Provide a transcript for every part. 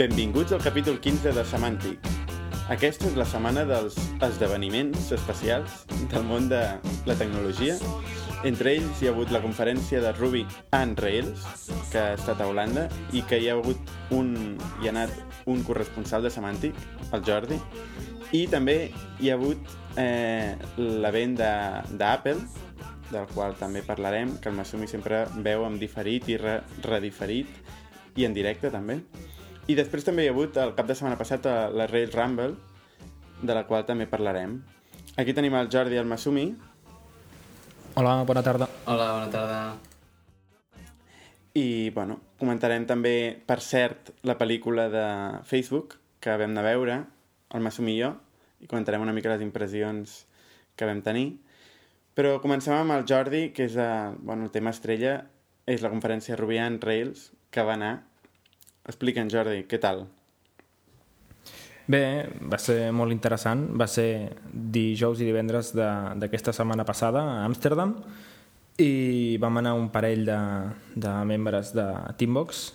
Benvinguts al capítol 15 de Semàntic. Aquesta és la setmana dels esdeveniments especials del món de la tecnologia. Entre ells hi ha hagut la conferència de Ruby on Rails, que ha estat a Holanda, i que hi ha hagut un, hi ha anat un corresponsal de Semàntic, el Jordi, i també hi ha hagut eh, l'event d'Apple, del qual també parlarem, que el Masumi sempre veu amb diferit i re, rediferit, i en directe també. I després també hi ha hagut el cap de setmana passat a la Rails Rumble, de la qual també parlarem. Aquí tenim el Jordi i el Masumi. Hola, bona tarda. Hola, bona tarda. I, bueno, comentarem també, per cert, la pel·lícula de Facebook que vam anar a veure, el Masumi i jo, i comentarem una mica les impressions que vam tenir. Però comencem amb el Jordi, que és el, bueno, el tema estrella, és la conferència Ruby on Rails, que va anar. Explica'ns, Jordi, què tal? Bé, va ser molt interessant. Va ser dijous i divendres d'aquesta setmana passada a Amsterdam i vam anar un parell de, de membres de Teambox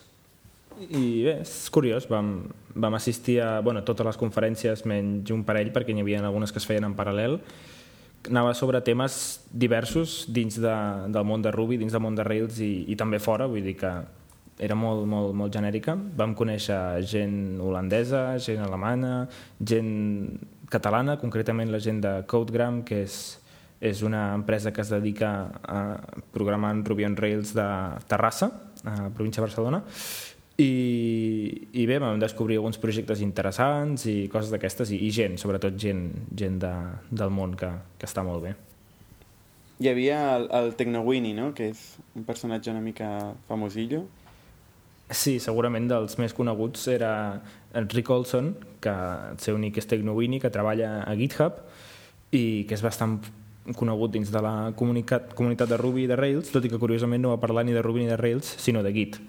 i bé, és curiós, vam, vam assistir a bueno, totes les conferències menys un parell perquè n'hi havia algunes que es feien en paral·lel anava sobre temes diversos dins de, del món de Ruby, dins del món de Rails i, i també fora, vull dir que era molt, molt, molt genèrica. Vam conèixer gent holandesa, gent alemana, gent catalana, concretament la gent de Codegram, que és, és una empresa que es dedica a programar en Ruby on Rails de Terrassa, a la província de Barcelona, i, i bé, vam descobrir alguns projectes interessants i coses d'aquestes, i, i gent, sobretot gent, gent de, del món que, que està molt bé. Hi havia el, el Tecnowini, no?, que és un personatge una mica famosillo, Sí, segurament dels més coneguts era Rick Olson, que el seu nick és Tecnowini, que treballa a GitHub i que és bastant conegut dins de la comunitat, de Ruby i de Rails, tot i que curiosament no va parlar ni de Ruby ni de Rails, sinó de Git,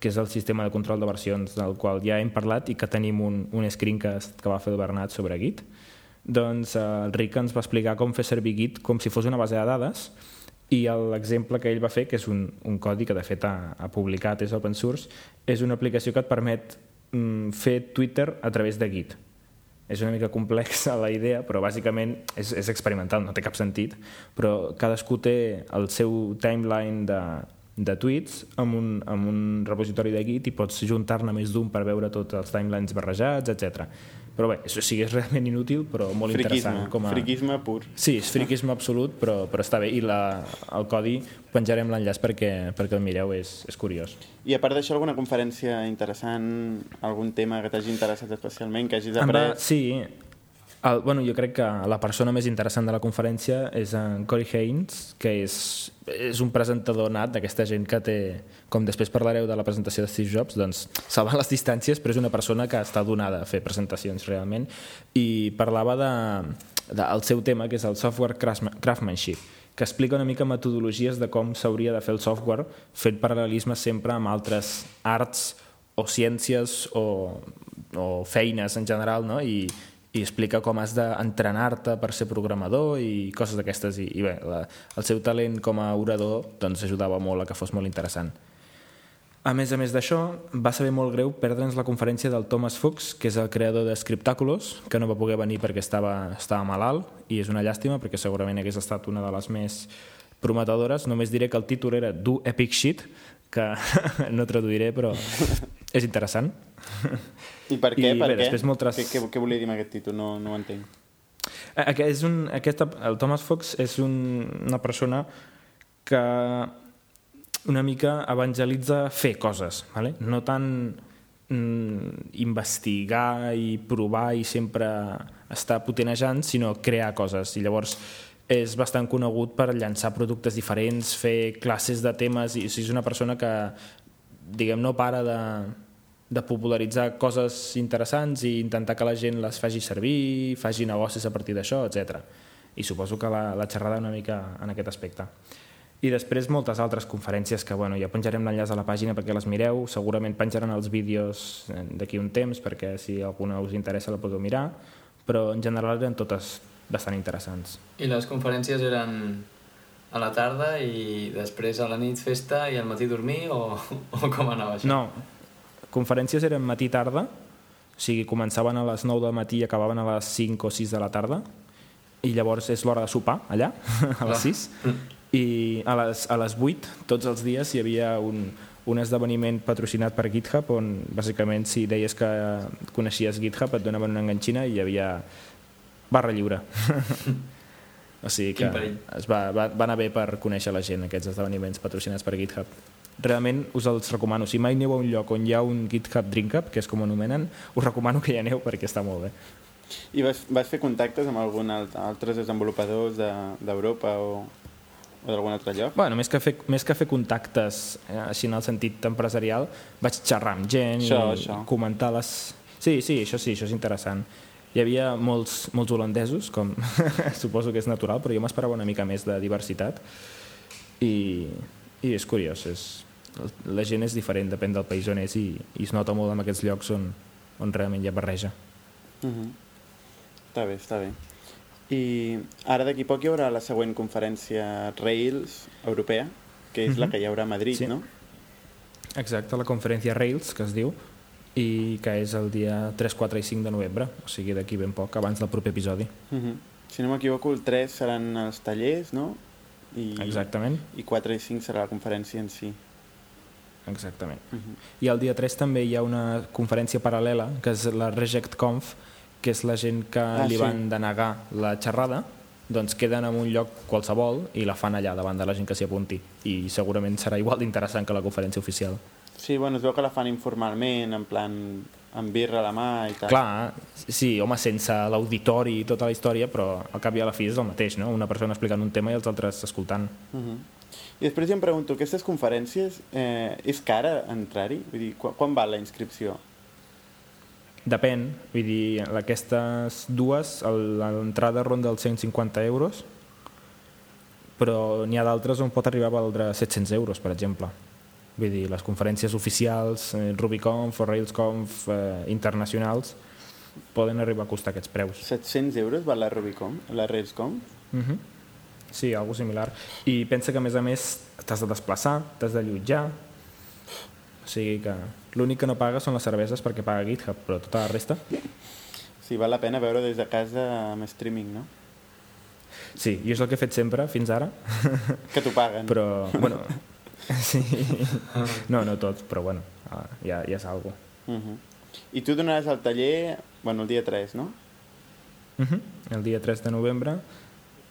que és el sistema de control de versions del qual ja hem parlat i que tenim un, un screencast que va fer el Bernat sobre Git. Doncs eh, el Rick ens va explicar com fer servir Git com si fos una base de dades i l'exemple que ell va fer, que és un, un codi que de fet ha, ha publicat, és open source, és una aplicació que et permet mm, fer Twitter a través de Git. És una mica complexa la idea, però bàsicament és, és experimental, no té cap sentit, però cadascú té el seu timeline de, de tweets amb un, amb un repositori de Git i pots juntar-ne més d'un per veure tots els timelines barrejats, etc. Però bé, això sí que és realment inútil, però molt friquisme, interessant. Com a... Friquisme pur. Sí, és friquisme absolut, però, però està bé. I la, el codi penjarem l'enllaç perquè, perquè el mireu, és, és curiós. I a part d'això, alguna conferència interessant, algun tema que t'hagi interessat especialment, que hagis après? Va, sí, el, bueno, jo crec que la persona més interessant de la conferència és en Corey Haynes, que és, és un presentador nat d'aquesta gent que té, com després parlareu de la presentació de Steve Jobs, doncs salvant les distàncies, però és una persona que està donada a fer presentacions realment, i parlava de, de el seu tema, que és el software craftsmanship, que explica una mica metodologies de com s'hauria de fer el software fent paral·lelisme sempre amb altres arts o ciències o, o feines en general, no? I, i explica com has d'entrenar-te per ser programador i coses d'aquestes i, i bé, la, el seu talent com a orador doncs ajudava molt a que fos molt interessant. A més a més d'això, va saber molt greu perdre'ns la conferència del Thomas Fuchs, que és el creador de Scriptaculos, que no va poder venir perquè estava, estava malalt, i és una llàstima perquè segurament hagués estat una de les més prometedores. Només diré que el títol era Do Epic Shit, que no traduiré, però és interessant. I per què? I, per bé, què? després moltes... Què, què, què volia dir amb aquest títol? No, no ho entenc. Aquest és un, aquesta, el Thomas Fox és un, una persona que una mica evangelitza fer coses, ¿vale? no tant mm, investigar i provar i sempre estar potenejant, sinó crear coses. I llavors és bastant conegut per llançar productes diferents, fer classes de temes, i o sigui, és una persona que diguem, no para de, de popularitzar coses interessants i intentar que la gent les faci servir, faci negocis a partir d'això, etc. I suposo que la, la xerrada una mica en aquest aspecte. I després moltes altres conferències que bueno, ja penjarem l'enllaç a la pàgina perquè les mireu, segurament penjaran els vídeos d'aquí un temps perquè si alguna us interessa la podeu mirar, però en general eren totes bastant interessants. I les conferències eren a la tarda i després a la nit festa i al matí dormir o, o com anava això? No, conferències eren matí-tarda O sigui, començaven a les 9 del matí i acabaven a les 5 o 6 de la tarda i llavors és l'hora de sopar allà, a les 6 i a les, a les 8 tots els dies hi havia un, un esdeveniment patrocinat per GitHub on bàsicament si deies que coneixies GitHub et donaven una enganxina i hi havia barra lliure. O sigui que es va, va, va anar bé per conèixer la gent aquests esdeveniments patrocinats per GitHub realment us els recomano si mai aneu a un lloc on hi ha un GitHub Drink Up que és com anomenen, us recomano que hi aneu perquè està molt bé I vas, vas fer contactes amb algun alt, altres desenvolupadors de- d'Europa o, o d'algun altre lloc? Bueno, més que fer, més que fer contactes eh, així en el sentit empresarial, vaig xerrar amb gent Això, i això. comentar les... Sí, sí, això sí, això és interessant. Hi havia molts, molts holandesos, com suposo que és natural, però jo m'esperava una mica més de diversitat i, i és curiós. És, la gent és diferent, depèn del país on és i, i es nota molt en aquests llocs on, on realment hi ha barreja. Uh -huh. Està bé, està bé. I ara d'aquí poc hi haurà la següent conferència Rails europea, que és la Mhm. que hi haurà a Madrid, Sí. no? Exacte, la conferència Rails, que es diu, i que és el dia 3, 4 i 5 de novembre, o sigui d'aquí ben poc, abans del proper episodi. Uh -huh. Si no m'equivoco, el 3 seran els tallers, no? I, Exactament, I 4 i 5 serà la conferència en si. Exactament. Uh -huh. I el dia 3 també hi ha una conferència paral·lela, que és la Reject Conf, que és la gent que Ah, li sí. van denegar la xerrada, doncs queden en un lloc qualsevol i la fan allà davant de la gent que s'hi apunti. I segurament serà igual d'interessant que la conferència oficial. Sí, bueno, es veu que la fan informalment, en plan amb birra a la mà i tal. Clar, sí, home, sense l'auditori i tota la història, però al cap i a la fi és el mateix, no? Una persona explicant un tema i els altres escoltant. Uh -huh. I després jo em pregunto, aquestes conferències, eh, és cara entrar-hi? Vull dir, qu quan val la inscripció? Depèn, vull dir, aquestes dues, l'entrada ronda els 150 euros, però n'hi ha d'altres on pot arribar a valdre 700 euros, per exemple. Vull dir, les conferències oficials, eh, RubyConf o RailsConf eh, internacionals, poden arribar a costar aquests preus. 700 euros val la Rubicon, la RailsConf? Uh -huh. Sí, algo similar. I pensa que, a més a més, t'has de desplaçar, t'has de allotjar... O sigui que l'únic que no paga són les cerveses perquè paga GitHub, però tota la resta... Sí, val la pena veure des de casa amb streaming, no? Sí, jo és el que he fet sempre, fins ara, Que t'ho paguen. però, bueno... Sí. No, no tots, però bueno, ah, ja, ja és algo. Uh -huh. I tu donaràs el taller, bueno, el dia 3, no? Uh -huh. El dia 3 de novembre,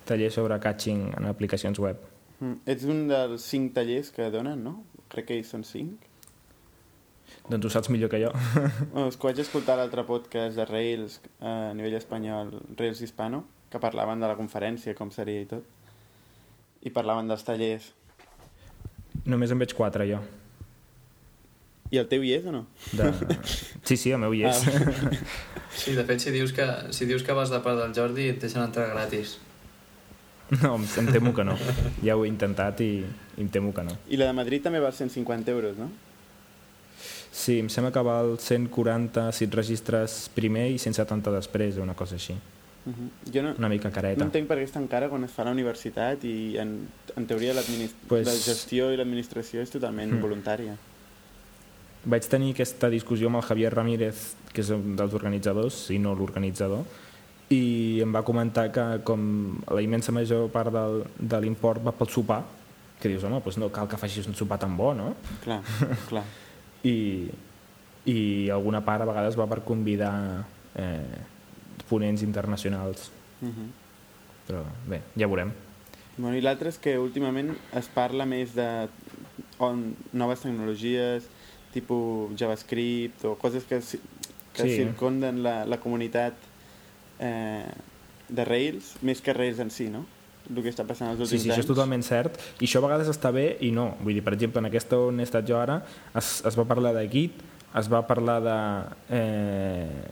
taller sobre catching en aplicacions web. Mm. Ets un dels 5 tallers que donen, no? Crec que ells són 5. Doncs ho saps millor que jo. Bueno, és que vaig escoltar l'altre podcast de Rails eh, a nivell espanyol, Rails Hispano, que parlaven de la conferència, com seria i tot. I parlaven dels tallers. Només en veig quatre, jo. I el teu hi és o no? De... Sí, sí, el meu hi és. Sí, de fet, si dius que, si dius que vas de part del Jordi, et deixen entrar gratis. No, em, em temo que no. Ja ho he intentat i, i em temo que no. I la de Madrid també val 150 euros, no? Sí, em sembla que val 140 si et registres primer i 170 després, o una cosa així. Uh -huh. Jo no, Una mica no careta. entenc per què és tan cara quan es fa a la universitat i en, en teoria Pues- la gestió i l'administració és totalment Mm. voluntària. Vaig tenir aquesta discussió amb el Javier Ramírez, que és un dels organitzadors, i no l'organitzador, i em va comentar que com la immensa major part del, de l'import va pel sopar, que dius, home, doncs no cal que facis un sopar tan bo, no? Clar, clar. I, i alguna part a vegades va per convidar eh, ponents internacionals, Uh -huh. però bé, ja veurem. Bueno, I l'altre és que últimament es parla més de on, noves tecnologies, tipus JavaScript o coses que, que sí. circunden la, la comunitat eh, de Rails, més que Rails en si, no? El que està passant els Sí, últims sí, això és anys. totalment cert. I això a vegades està bé i no. Vull dir, per exemple, en aquesta on he estat jo ara es, es va parlar de Git, es va parlar de eh,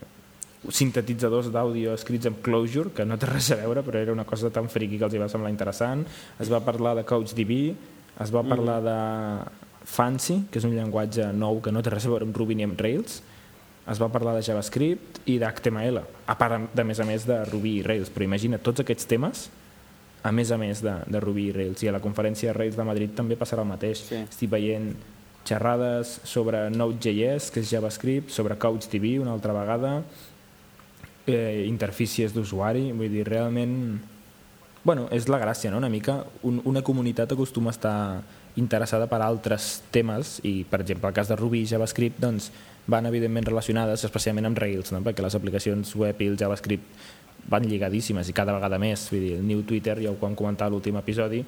sintetitzadors d'àudio escrits amb Clojure, que no té res a veure, però era una cosa tan friqui que els hi va semblar interessant. Es va parlar de CouchDB, es va parlar de Fancy, que és un llenguatge nou que no té res a veure amb Ruby ni amb Rails, es va parlar de JavaScript i d'HTML, a part de més a més de Ruby i Rails, però imagina tots aquests temes a més a més de, de Ruby i Rails i a la conferència de Rails de Madrid també passarà el mateix Sí. estic veient xerrades sobre Node.js, que és JavaScript, sobre CouchDB una altra vegada, eh, interfícies d'usuari, vull dir, realment... Bueno, és la gràcia, no?, una mica. Un, una comunitat acostuma a estar interessada per altres temes i, per exemple, el cas de Ruby i JavaScript, doncs, van evidentment relacionades, especialment amb Rails, no? perquè les aplicacions web i el JavaScript van lligadíssimes i cada vegada més. Vull dir, el New Twitter, ja ho vam comentar a l'últim episodi,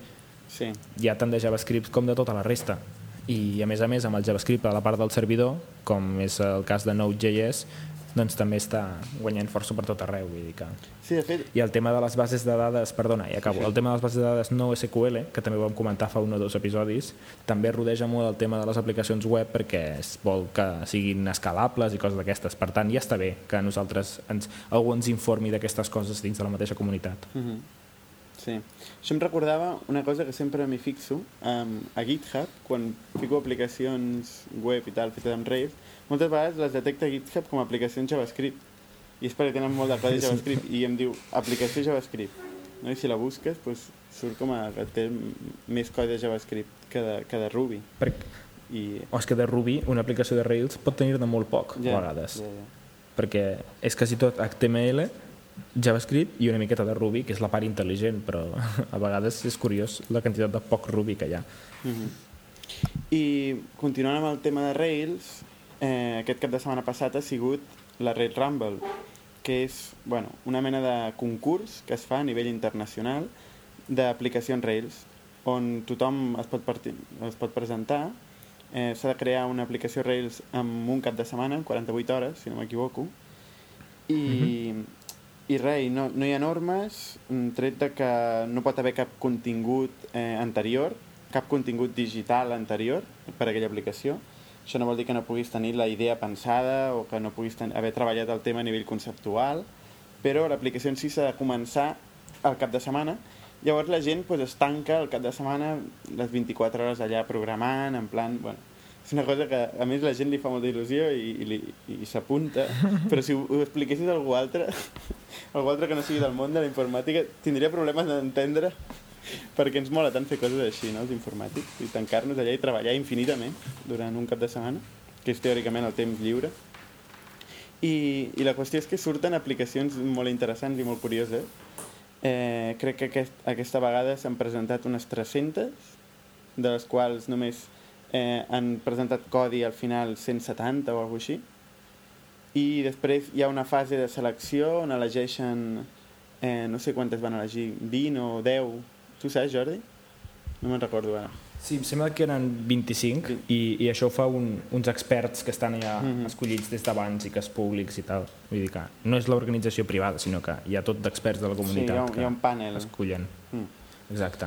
Sí. hi ha tant de JavaScript com de tota la resta. I a més a més amb el JavaScript a la part del servidor, com és el cas de Node.js, doncs també està guanyant força per tot arreu. Vull dir que... Sí, de fet, I el tema de les bases de dades, perdona, i acabo, el tema de les bases de dades no SQL, que també vam comentar fa un o dos episodis, també rodeja molt el tema de les aplicacions web perquè es vol que siguin escalables i coses d'aquestes. Per tant, ja està bé que nosaltres ens, algú ens informi d'aquestes coses dins de la mateixa comunitat. Mhm. Sí. Això em recordava una cosa que sempre m'hi fixo um, a GitHub, quan fico aplicacions web i tal fetes amb Rails, moltes vegades les detecta GitHub com a aplicacions JavaScript. I és perquè tenen molt de codi JavaScript i em diu aplicació JavaScript. No? I si la busques, doncs, surt com a que té més codi de JavaScript que de, que de Ruby. Perquè, I, o és que de Ruby, una aplicació de Rails pot tenir de molt poc, a vegades. Ja, ja. perquè és quasi tot HTML, JavaScript i una miqueta de Ruby, que és la part intel·ligent, però a vegades és curiós la quantitat de poc Ruby que hi ha. Mhm. I continuant amb el tema de Rails, eh, aquest cap de setmana passat ha sigut la Rails Rumble, que és bueno, una mena de concurs que es fa a nivell internacional d'aplicacions Rails, on tothom es pot, partir, es pot presentar. Eh, S'ha de crear una aplicació Rails en un cap de setmana, en 48 hores, si no m'equivoco. I, i res, i no, no hi ha normes, mm, tret de que no pot haver cap contingut eh, anterior, cap contingut digital anterior per a aquella aplicació. Això no vol dir que no puguis tenir la idea pensada o que no puguis ten haver treballat el tema a nivell conceptual, però l'aplicació en si s'ha de començar al cap de setmana. Llavors la gent pues, es tanca al cap de setmana les 24 hores allà programant, en plan... Bueno, és una cosa que a més la gent li fa molta il·lusió i, i, i s'apunta, però si ho, ho expliquessis a algú altre, algú altre que no sigui del món de la informàtica, tindria problemes d'entendre perquè ens mola tant fer coses així, no, els informàtics, i tancar-nos allà i treballar infinitament durant un cap de setmana, que és teòricament el temps lliure. I, i la qüestió és que surten aplicacions molt interessants i molt curioses. Eh, crec que aquest, aquesta vegada s'han presentat unes 300, de les quals només eh, han presentat codi al final 170 o alguna així. I després hi ha una fase de selecció on elegeixen, eh, no sé quantes van elegir, 20 o 10. Tu saps, Jordi? No me'n recordo ara. Sí, em sembla que eren 25 i, i això ho fa un, uns experts que estan ja Mhm. escollits des d'abans i que és públics i tal. Vull dir que no és l'organització privada, sinó que hi ha tot d'experts de la Sí, hi comunitat ha, un- hi ha un que panel. escollen. Mm. Exacte.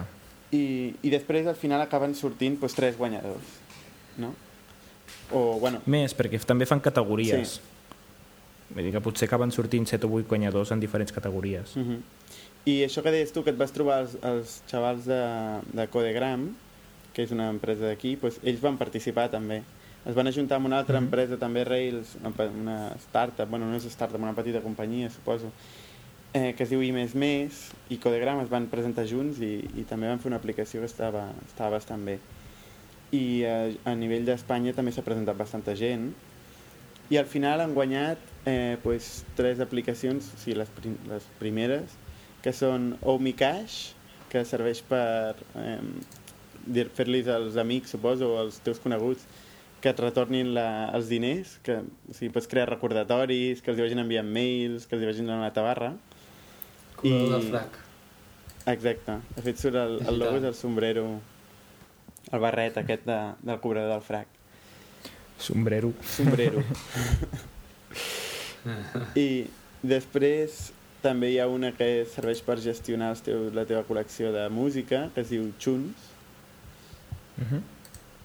I, I després al final acaben sortint doncs, tres guanyadors, no? O, bueno, Més, perquè també fan categories. Vull dir que potser acaben sortint 7 o 8 guanyadors en diferents categories. Uh -huh. I això que deies tu, que et vas trobar els, els xavals de, de Codegram, que és una empresa d'aquí, doncs ells van participar també. Es van ajuntar amb una altra Mhm. empresa, també Rails, una, startup, bueno, no és startup, una petita companyia, suposo, eh, que es diu I++, i Codegram es van presentar junts i, i també van fer una aplicació que estava, estava bastant bé. I eh, a nivell d'Espanya també s'ha presentat bastanta gent, i al final han guanyat eh, pues, tres aplicacions, o sigui, les, prim les primeres, que són OmiCash, que serveix per eh, dir- fer-los als amics, suposo, o als teus coneguts, que et retornin la, els diners, que o sigui, pots crear recordatoris, que els hi vagin enviant mails, que els hi vagin donant la tabarra. Color I- del frac. Exacte. De fet, surt el, el logo és el sombrero, el barret aquest de, del cobrador del frac. Sombrero. Sombrero. I després també hi ha una que serveix per gestionar els teu, la teva col·lecció de música, que es diu Tunes, Uh -huh.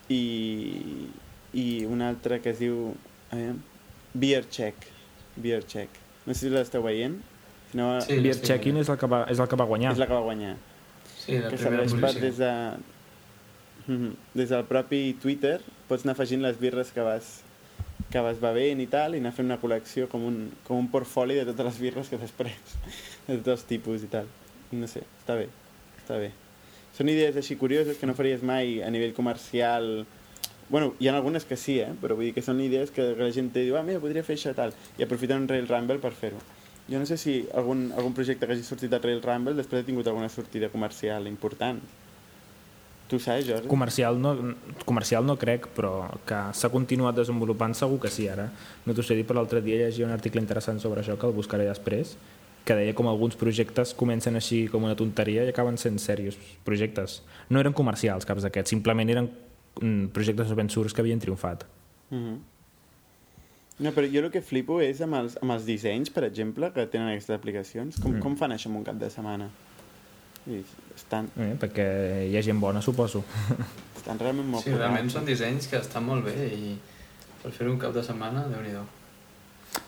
i, i una altra que es diu eh, Beer Check. Beer Check. No sé si l'esteu veient. Si no, Sí. Beer Checking és el que va, és el que va guanyar. és la que va guanyar. Sí, la que primera serveix per posició. des de... Mhm. Des del propi Twitter pots anar afegint les birres que vas, que vas bevent i tal, i anar fent una col·lecció com un, com un portfoli de totes les birres que t'has pres, de tots els tipus i tal. No sé, està bé, està bé. Són idees així curioses que no faries mai a nivell comercial Bueno, hi ha algunes que sí, eh? però vull dir que són idees que la gent diu, ah, mira, podria fer això tal, i aprofiten un Rail Rumble per fer-ho. Jo no sé si algun, algun projecte que hagi sortit de Rail Rumble després ha tingut alguna sortida comercial important. Tu saps, Jordi? Comercial no, comercial no crec, però que s'ha continuat desenvolupant segur que sí, ara. No t'ho sé dir, però l'altre dia llegia un article interessant sobre això, que el buscaré després, que deia com alguns projectes comencen així com una tonteria i acaben sent serios projectes. No eren comercials, caps d'aquests, simplement eren mm, projectes open source que havien triomfat. Mm -hmm. No, però jo el que flipo és amb els, amb els dissenys, per exemple, que tenen aquestes aplicacions. Com, mm. com fan això en un cap de setmana? I estan... Eh, perquè hi ha gent bona, suposo. Estan realment molt Sí, realment són dissenys que estan molt bé i per fer un cap de setmana, déu nhi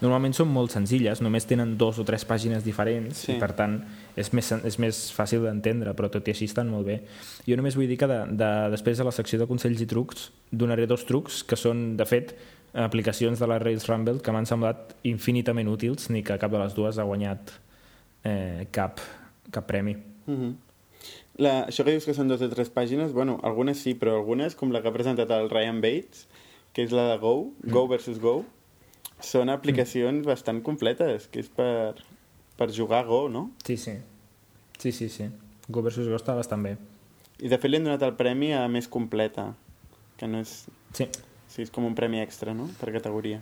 Normalment són molt senzilles, només tenen dos o tres pàgines diferents Sí. i per tant és més, és més fàcil d'entendre, però tot i així estan molt bé. Jo només vull dir que de, de, després de la secció de consells i trucs donaré dos trucs que són, de fet, aplicacions de la Rails Rumble que m'han semblat infinitament útils, ni que cap de les dues ha guanyat eh, cap, cap premi. Mm -hmm. la, això que dius que són dues o tres pàgines, bueno, algunes sí, però algunes, com la que ha presentat el Ryan Bates, que és la de Go, Go versus Go, són aplicacions bastant completes, que és per, per jugar a Go, no? Sí, sí. Sí, sí, sí. Go versus Go està bastant bé. I de fet li han donat el premi a més completa, que no és... Sí, Sí, és com un premi extra, no?, per categoria.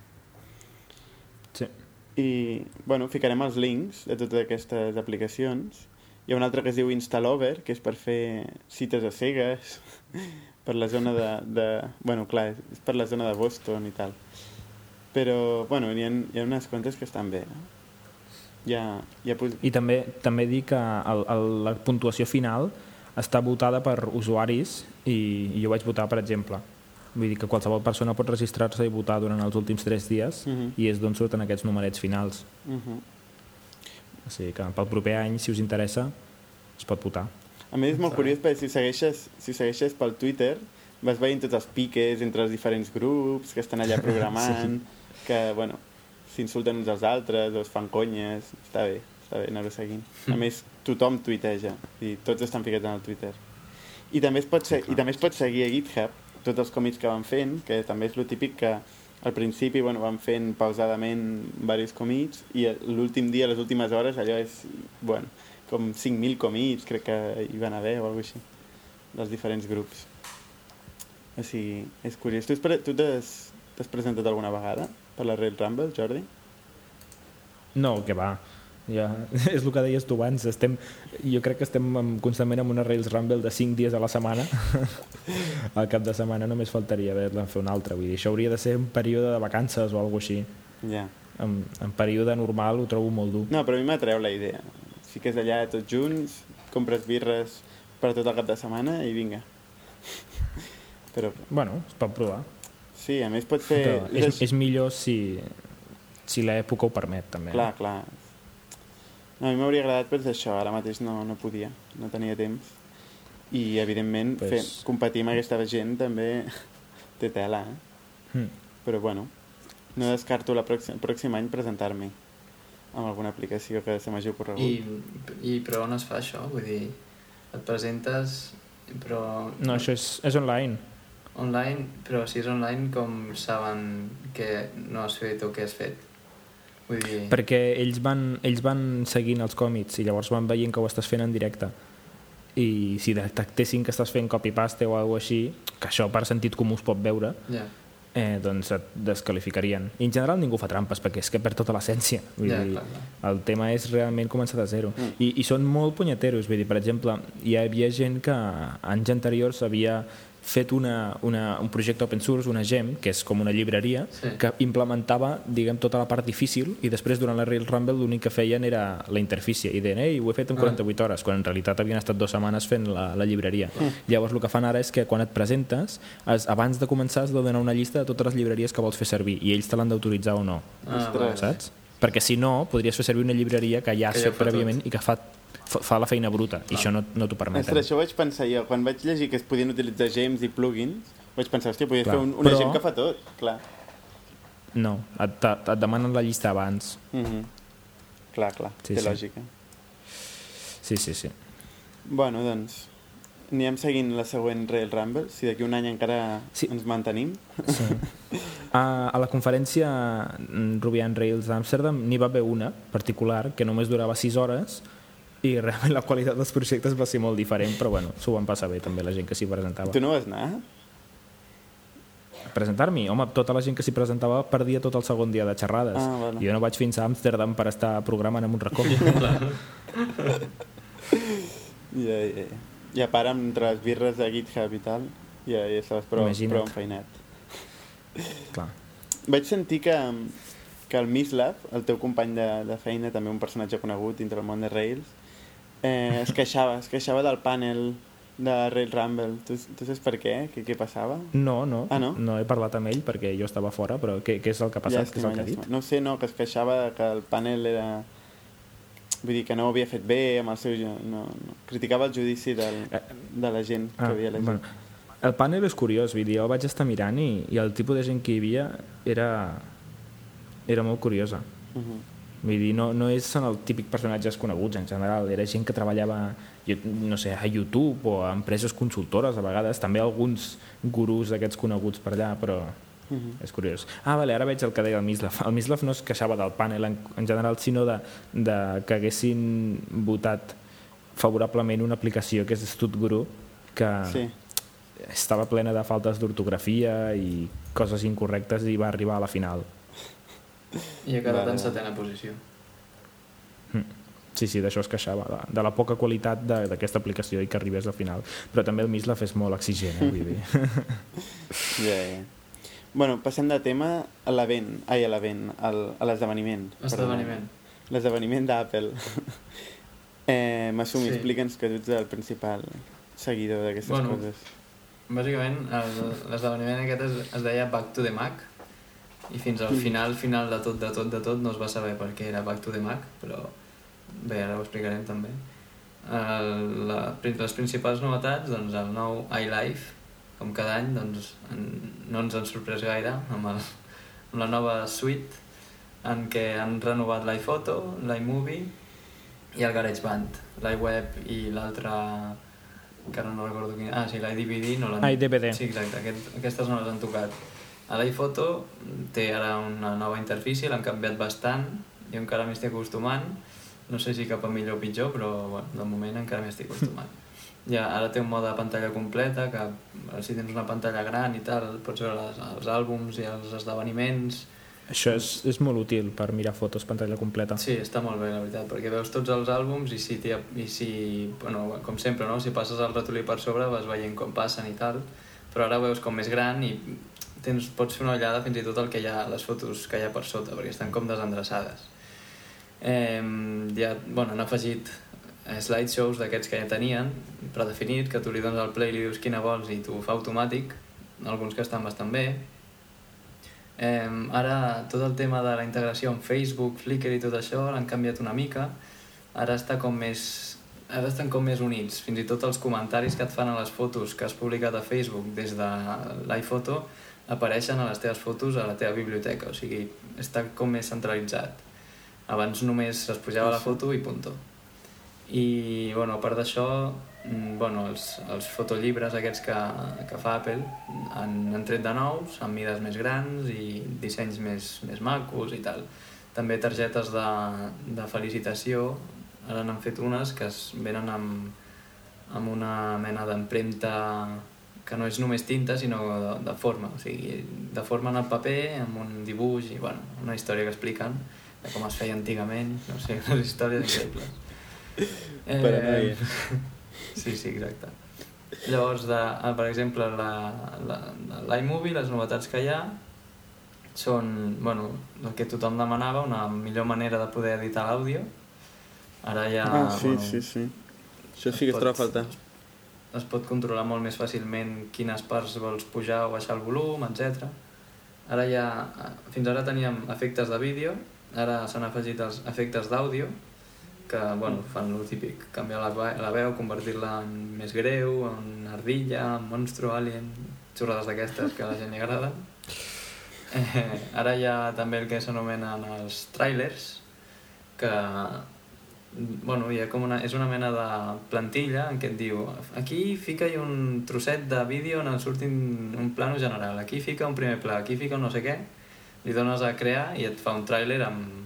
sí. I, bueno, ficarem els links de totes aquestes aplicacions. Hi ha una altra que es diu Instalover, que és per fer cites a cegues, per la zona de, de... Bueno, clar, és per la zona de Boston i tal. Però, bueno, hi ha, hi ha unes quantes que estan bé, no? Hi ha pos... I també també dir que el, el, la puntuació final està votada per usuaris i, i jo vaig votar, per exemple. Vull dir que qualsevol persona pot registrar-se i votar durant els últims tres dies Mhm. i és d'on surten aquests numerets finals. Uh -huh. O sigui que pel proper any, si us interessa, es pot votar. A més, és molt curiós perquè si segueixes, si segueixes pel Twitter vas veient tots els piques entre els diferents grups que estan allà programant, sí. que, bueno, s'insulten uns als altres o es fan conyes. Està bé, està bé anar-ho seguint. A més, tothom tuiteja i tots estan ficats en el Twitter. I també es pot, se i també es pot seguir a GitHub tots els còmics que van fent, que també és lo típic que al principi bueno, van fent pausadament diversos còmics i l'últim dia, les últimes hores, allò és, bueno, com 5.000 comits, crec que hi van haver o alguna així, dels diferents grups. O sigui, és curiós. Tu tu t'has presentat alguna vegada per la Rail Rumble, Jordi? No, que va. Ja, és el que deies tu abans. Estem, jo crec que estem constantment amb una Rails Rumble de 5 dies a la setmana. Al cap de setmana només faltaria haver-la fer una altra. Vull dir, això hauria de ser un període de vacances o alguna així. Ja. En, en període normal ho trobo molt dur. No, però a mi m'atreu la idea. Fiques allà tots junts, compres birres per tot el cap de setmana i vinga. però Bueno, es pot provar. sí, a més pot fer... Però és, és millor si, si l'època ho permet, també. Clar, clar. No, a mi m'hauria agradat però és això, ara mateix no, no podia, no tenia temps. I, evidentment, Pues- fer, competir amb aquesta gent també té tela, eh? Mm. Però, bueno, no descarto la pròxim, pròxim any presentar-m'hi amb alguna aplicació que se m'hagi ocorregut. I, I però on es fa això? Vull dir, et presentes, però... No, això és, és online. Online, però si és online, com saben que no has fet o que has fet? Vull dir... Perquè ells van, ells van seguint els còmics i llavors van veient que ho estàs fent en directe. I si detectessin que estàs fent copy-paste o alguna així, que això per sentit comú es pot veure, Ja, eh, doncs et desqualificarien. I en general ningú fa trampes, perquè és que perd tota l'essència. Ja, dir, clar, clar. el tema és realment començar de zero. Mm. I, I són molt punyeteros, vull dir, per exemple, hi havia gent que anys anteriors havia fet una, una, un projecte open source, una GEM, que és com una llibreria, Sí. que implementava, diguem, tota la part difícil i després, durant la Rails Rumble, l'únic que feien era la interfície i deien, ei, ho he fet en Ah. 48 hores, quan en realitat havien estat dues setmanes fent la, la llibreria. Llavors, el que fan ara és que quan et presentes, es, abans de començar has de donar una llista de totes les llibreries que vols fer servir i ells te l'han d'autoritzar o no Ah, Ostres. saps? Perquè si no, podries fer servir una llibreria que ja has Que fet prèviament i que fa, fa, la feina bruta, i això no, no t'ho permeten. Ostres, això vaig pensar jo. Quan vaig llegir que es podien utilitzar gems i plugins, vaig pensar, hòstia, podria Clar, fer un, una però- gem que fa tot. Clar. No, et, et, et demanen la llista abans. Mm -hmm. Clar, clar, Sí, té sí. lògica. Sí, sí, sí. Bueno, doncs, Anirem seguint la següent Rail Rumble, si d'aquí un any encara Sí. ens mantenim. Sí. A, a la conferència mm, Ruby on Rails d'Amsterdam n'hi va haver una particular que només durava 6 hores i realment la qualitat dels projectes va ser molt diferent, però bueno, s'ho van passar bé també la gent que s'hi presentava. Tu no vas anar? Presentar-m'hi? Home, tota la gent que s'hi presentava perdia tot el segon dia de xerrades. Ah, bueno. Jo no vaig fins a Amsterdam per estar programant en un racó. Ja, ja, ja. I a part, entre les birres de GitHub i tal, ja, ja estaves prou, Imagina't. prou enfeinat. Clar. Vaig sentir que, que el Mislav, el teu company de, de feina, també un personatge conegut dintre el món de Rails, eh, es queixava, es queixava del panel de Rail Rumble. Tu, tu saps per què? Què, què passava? No, no, Ah, no? no he parlat amb ell perquè jo estava fora, però què, què és el que ha passat? què és el que ha dit? llàstima. No sé, no, que es queixava que el panel era... Vull dir que no ho havia fet bé amb el seu... No, no. Criticava el judici del, de la gent que havia llegit. Ah, bueno, el panel és curiós, vull dir, jo vaig estar mirant i, i el tipus de gent que hi havia era, era molt curiosa. Uh -huh. Vull dir, no, no és, són el típic personatges coneguts en general, era gent que treballava jo, no sé, a YouTube o a empreses consultores a vegades, també alguns gurús d'aquests coneguts per allà, però Uh -huh. és curiós. Ah, vale, ara veig el que deia el Mislav. El Mislav no es queixava del panel en, en general, sinó de, de que haguessin votat favorablement una aplicació que és StudGuru, que Sí. estava plena de faltes d'ortografia i coses incorrectes i va arribar a la final. I ha quedat Vale. en setena posició. Sí, sí, d'això es queixava, de, de la poca qualitat de- d'aquesta aplicació i que arribés al final. Però també el Mislav és molt exigent, eh, vull dir. Ja, ja. Bueno, passem de tema a l'event, ai, a l'event, al- a l'esdeveniment. Esdeveniment. perdona. L'esdeveniment d'Apple. eh, Masumi, Sí. explica'ns que tu ets el principal seguidor d'aquestes Bueno, coses. Bàsicament, l'esdeveniment aquest es, es deia Back to the Mac i fins al final, final de tot, de tot, de tot, no es va saber per què era Back to the Mac, però bé, ara ho explicarem també. El, la, les principals novetats, doncs el nou iLife, com cada any, doncs en, no ens han sorprès gaire amb, el, amb la nova suite en què han renovat l'iPhoto, l'iMovie i el GarageBand. l'iWeb i l'altre que ara no recordo quin... Ah, sí, l'iDVD no l'han... Ah, i DVD. Sí, exacte, aquest, aquestes no les han tocat. A l'iPhoto té ara una nova interfície, l'han canviat bastant, jo encara m'hi estic acostumant, no sé si cap a millor o pitjor, però bueno, de moment encara m'hi estic acostumant. Ja, ara té un mode de pantalla completa, que si tens una pantalla gran i tal, pots veure les, els àlbums i els esdeveniments, Això és, és molt útil per mirar fotos pantalla completa. Sí, està molt bé, la veritat, perquè veus tots els àlbums i si, i si bueno, com sempre, no? si passes el ratolí per sobre vas veient com passen i tal, però ara veus com més gran i tens, pots fer una ullada fins i tot el que hi ha, les fotos que hi ha per sota, perquè estan com desendreçades. Eh, ja, bueno, han afegit eh, slideshows d'aquests que ja tenien, predefinit, que tu li dones al play i li dius quina vols i t'ho fa automàtic, alguns que estan bastant bé, Eh, ara tot el tema de la integració amb Facebook, Flickr i tot això l'han canviat una mica. Ara està com més ara estan com més units. Fins i tot els comentaris que et fan a les fotos que has publicat a Facebook des de l'iPhoto apareixen a les teves fotos a la teva biblioteca. O sigui, està com més centralitzat. Abans només es pujava la foto i punto. I, bueno, a part d'això, mm, bueno, els, els fotollibres aquests que, que fa Apple han, han tret de nous, amb mides més grans i dissenys més, més macos i tal. També targetes de, de felicitació, ara n'han fet unes que es venen amb, amb una mena d'empremta que no és només tinta, sinó de, de forma. O sigui, deformen el paper amb un dibuix i, bueno, una història que expliquen de com es feia antigament, no sé, unes històries increïbles. Eh, Paranoia. Sí, sí, exacte. Llavors, de, eh, per exemple, la- la- l'iMovie, les novetats que hi ha són, bueno, el que tothom demanava, una millor manera de poder editar l'àudio. Ara ja... Ah, sí, bueno, sí, sí. Això sí que es troba a faltar. es pot controlar molt més fàcilment quines parts vols pujar o baixar el volum, etc. Ara ja, fins ara teníem efectes de vídeo, ara s'han afegit els efectes d'àudio, que bueno, fan el típic, canviar la, ve- la veu, convertir-la en més greu, en ardilla, en monstru, alien, xorrades d'aquestes que a la gent li agraden. Eh, ara hi ha també el que s'anomenen els trailers, que bueno, hi ha com una, és una mena de plantilla en què et diu aquí fica-hi un trosset de vídeo on et surti un, plano general, aquí fica un primer pla, aquí fica no sé què, li dones a crear i et fa un tràiler amb,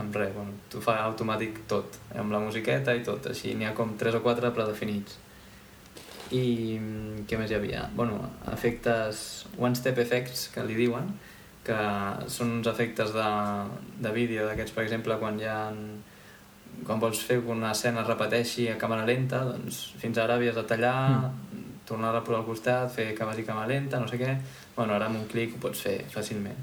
amb res, bueno, t'ho fa automàtic tot, amb la musiqueta i tot, així n'hi ha com 3 o 4 predefinits. I mm, què més hi havia? Bueno, efectes, one-step effects, que li diuen, que són uns efectes de, de vídeo d'aquests, per exemple, quan hi ha quan vols fer que una escena es repeteixi a càmera lenta, doncs fins ara havies de tallar, mm. tornar a posar al costat, fer que vagi càmera lenta, no sé què... Bueno, ara amb un clic ho pots fer fàcilment.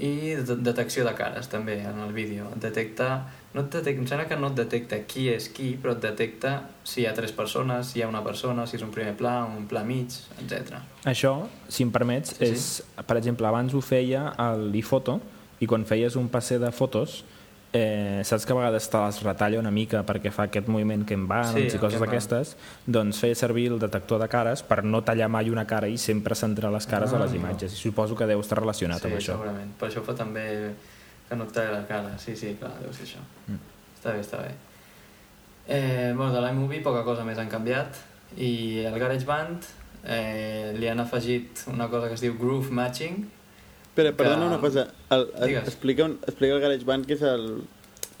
I de detecció de cares, també, en el vídeo. Detecta... No et detecta, em sembla que no et detecta qui és qui, però et detecta si hi ha tres persones, si hi ha una persona, si és un primer pla, un pla mig, etc. Això, si em permets, Sí, sí. és, per exemple, abans ho feia a l'iFoto i quan feies un passe de fotos eh, saps que a vegades te les retalla una mica perquè fa aquest moviment que en va Sí, i coses d'aquestes, doncs feia servir el detector de cares per no tallar mai una cara i sempre centrar les cares Ah. a les imatges. I suposo que deu estar relacionat sí, amb això. segurament. Per això fa també que no et talla la cara. Sí, sí, clar, deu ser això. Mm. Està bé, està bé. Eh, bueno, de l'iMovie poca cosa més han canviat i el GarageBand eh, li han afegit una cosa que es diu Groove Matching Espera, perdona Que- una cosa. El, el, Digues. explica, un, explica el GarageBand que és el...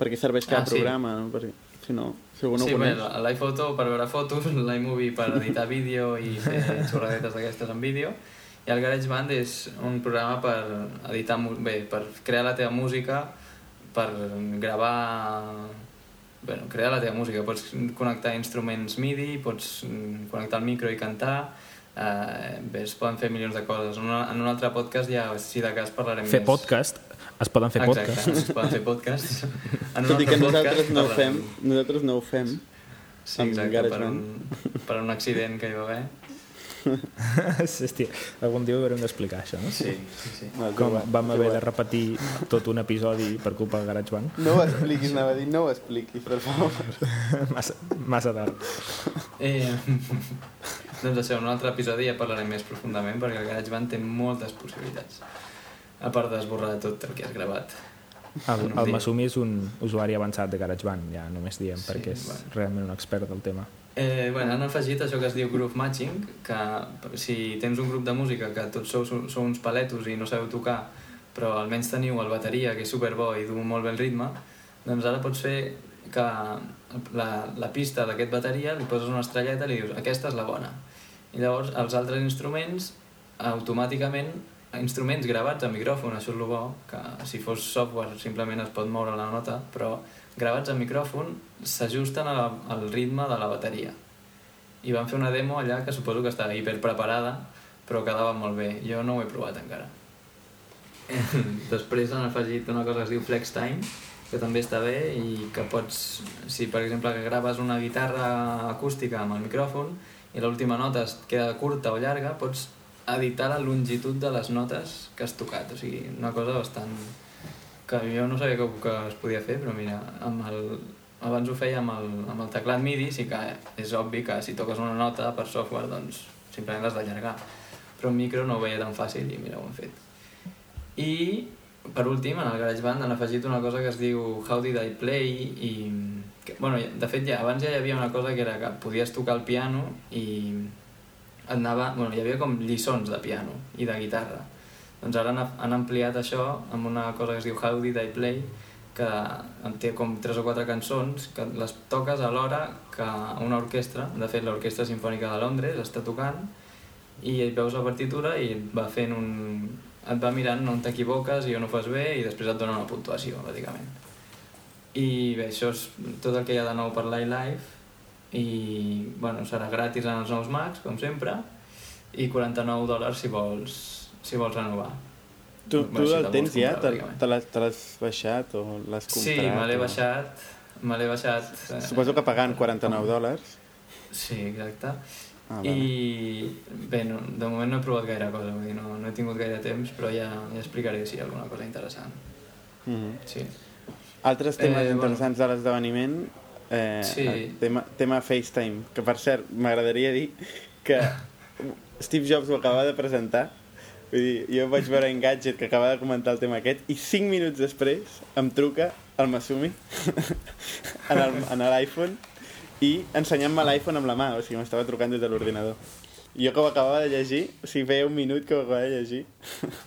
Per què serveix cada Ah, sí. programa, no? Perquè, si no, si algú no sí, ho bé, coneix. l'iPhoto per veure fotos, l'iMovie per editar vídeo i fer xorradetes d'aquestes en vídeo i el GarageBand és un programa per editar, bé, per crear la teva música, per gravar... Bueno, crear la teva música. Pots connectar instruments MIDI, pots connectar el micro i cantar, eh, bé, es poden fer milions de coses. En, una, en un altre podcast ja, si de cas, parlarem Fer més. podcast, es poden fer Exacte, podcast. es poden fer podcasts. En un Tot i altre que podcast nosaltres no ho fem, parlarem. nosaltres no ho fem. Sí, exacte, per un, per un accident que hi va haver. sí, hòstia, algun dia ho haurem d'explicar, això, no? Sí, sí, sí. No, és Com igual, vam haver igual. de repetir tot un episodi per culpa del GarageBand. No ho expliquis, anava a dir, no ho expliquis, per favor. massa, massa tard. Eh, doncs això, en un altre episodi ja parlarem més profundament perquè el GarageBand té moltes possibilitats. A part d'esborrar tot el que has gravat. El, el. Masumi és un usuari avançat de GarageBand, ja només diem, Sí, perquè és bueno. realment un expert del tema. Eh, bueno, han afegit això que es diu Groove Matching, que si tens un grup de música que tots sou, sou uns paletos i no sabeu tocar, però almenys teniu el bateria, que és superbo i du molt bé el ritme, doncs ara pots fer que la, la pista d'aquest bateria li poses una estrelleta i li dius aquesta és la bona. I llavors els altres instruments automàticament instruments gravats a micròfon, això és el bo, que si fos software simplement es pot moure la nota, però gravats a micròfon s'ajusten al ritme de la bateria. I van fer una demo allà que suposo que estava hiperpreparada, però quedava molt bé. Jo no ho he provat encara. Després han afegit una cosa que es diu Flex Time, que també està bé i que pots, si per exemple que graves una guitarra acústica amb el micròfon i l'última nota es queda curta o llarga, pots editar la longitud de les notes que has tocat. O sigui, una cosa bastant... que jo no sabia que, que es podia fer, però mira, amb el, abans ho feia amb el, amb el teclat MIDI, sí que és obvi que si toques una nota per software, doncs simplement l'has d'allargar. Però amb micro no ho veia tan fàcil i mira, ho hem fet. I, per últim, en el GarageBand han afegit una cosa que es diu How Did I Play i... Que, bueno, de fet, ja, abans ja hi havia una cosa que era que podies tocar el piano i et anava, bueno, hi havia com lliçons de piano i de guitarra. Doncs ara han, han ampliat això amb una cosa que es diu How Did I Play, que té com tres o quatre cançons que les toques alhora que una orquestra, de fet l'Orquestra Simfònica de Londres està tocant i veus la partitura i va fent un... et va mirant on t'equivoques i on ho fas bé i després et dona una puntuació, bàsicament. I bé, això és tot el que hi ha de nou per l'iLife i bueno, serà gratis en els nous Macs, com sempre, i 49 dòlars si vols, si vols renovar. Tu, tu si el tens ja? Te, te l'has- baixat o l'has comprat? Sí, me l'he o- baixat, me l'he baixat. eh, Suposo que pagant 49 dòlars. Sí, exacte. Ah, vale. I bé, no, de moment no he provat gaire cosa, vull dir, no, no he tingut gaire temps, però ja, ja explicaré si hi ha alguna cosa interessant. Mhm. Sí. Altres temes Eh, eh, bueno. interessants de l'esdeveniment, eh, Sí. el tema, tema FaceTime, que per cert, m'agradaria dir que Steve Jobs ho acaba de presentar Vull dir, jo vaig veure Engadget que acaba de comentar el tema aquest i 5 minuts després em truca el Masumi en en l'iPhone i ensenyant-me l'iPhone amb la mà, o sigui, m'estava trucant des de l'ordinador. Jo que ho acabava de llegir, o sigui, feia un minut que ho acabava de llegir.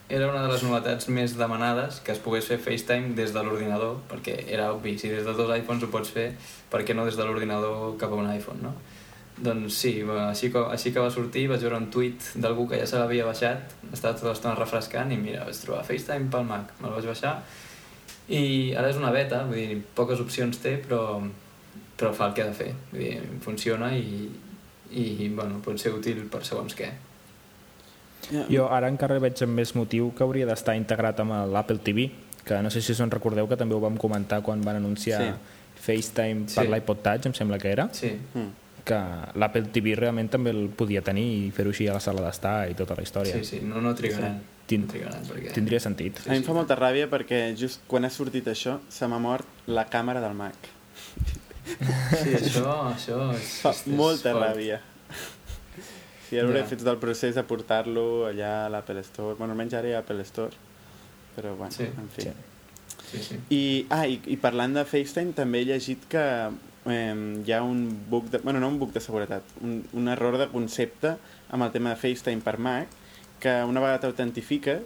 Era una de les novetats més demanades que es pogués fer FaceTime des de l'ordinador, perquè era obvi, si des de dos iPhones ho pots fer, per què no des de l'ordinador cap a un iPhone, no? Doncs sí, així que, així que va sortir vaig veure un tuit d'algú que ja se l'havia baixat, estava tota l'estona refrescant i mira, vaig trobar FaceTime pel Mac, me'l vaig baixar i ara és una beta, vull dir, poques opcions té, però, però fa el que ha de fer, vull dir, funciona i, i bueno, pot ser útil per segons què. Ja. Jo ara encara veig amb més motiu que hauria d'estar integrat amb l'Apple TV, que no sé si us en recordeu que també ho vam comentar quan van anunciar Sí. FaceTime per Sí. l'iPod Touch, em sembla que era, Sí, Mm. que l'Apple TV realment també el podia tenir i fer-ho així a la sala d'estar i tota la història. sí, sí, no, no trigaran. Tin- No trigaran perquè... Tindria sentit. A mi em fa molta ràbia perquè just quan ha sortit això se m'ha mort la càmera del Mac. Sí, això, això és... Fa és- és molta fort. ràbia. Si ara hauré Ja. fet del procés de portar-lo allà a l'Apple Store. Bueno, almenys ara hi ha Apple Store. Però bueno, Sí. en fi. Sí. Sí, sí. I, ah, i, i parlant de FaceTime, també he llegit que eh, hi ha un bug, de, bueno, no un bug de seguretat, un, un error de concepte amb el tema de FaceTime per Mac, que una vegada t'autentifiques,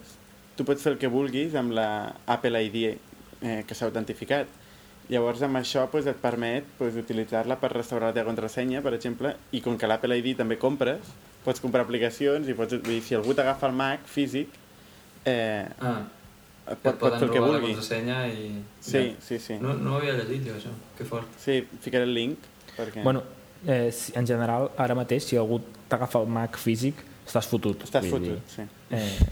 tu pots fer el que vulguis amb la Apple ID eh, que s'ha autentificat. Llavors amb això pues, et permet pues, utilitzar-la per restaurar la teva contrasenya, per exemple, i com que l'Apple ID també compres, pots comprar aplicacions i pots, vull dir, si algú t'agafa el Mac físic, eh, Ah, pot, que pot et fer poden el que robar la vulgui. contrasenya i... Sí, Ja. sí, sí. No, no ho havia llegit jo, això. Que fort. Sí, ficaré el link. Perquè... Bueno, eh, en general, ara mateix, si algú t'agafa el Mac físic, estàs fotut. Estàs Vull dir, fotut, sí. Eh,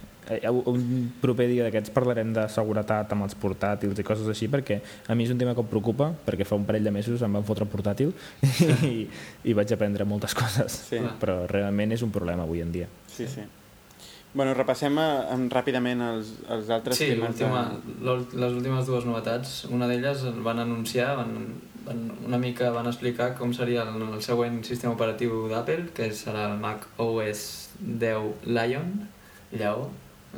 un proper dia d'aquests parlarem de seguretat amb els portàtils i coses així perquè a mi és un tema que em preocupa perquè fa un parell de mesos em van fotre portàtil i, i vaig aprendre moltes coses Sí. però realment és un problema avui en dia Sí, sí. Bueno, repassem eh, ràpidament els, els altres Sí, temes. l'última- l'ul- les últimes dues novetats, una d'elles van anunciar, van, van, una mica van explicar com seria el, el següent sistema operatiu d'Apple, que serà el Mac OS 10 Lion, lleó.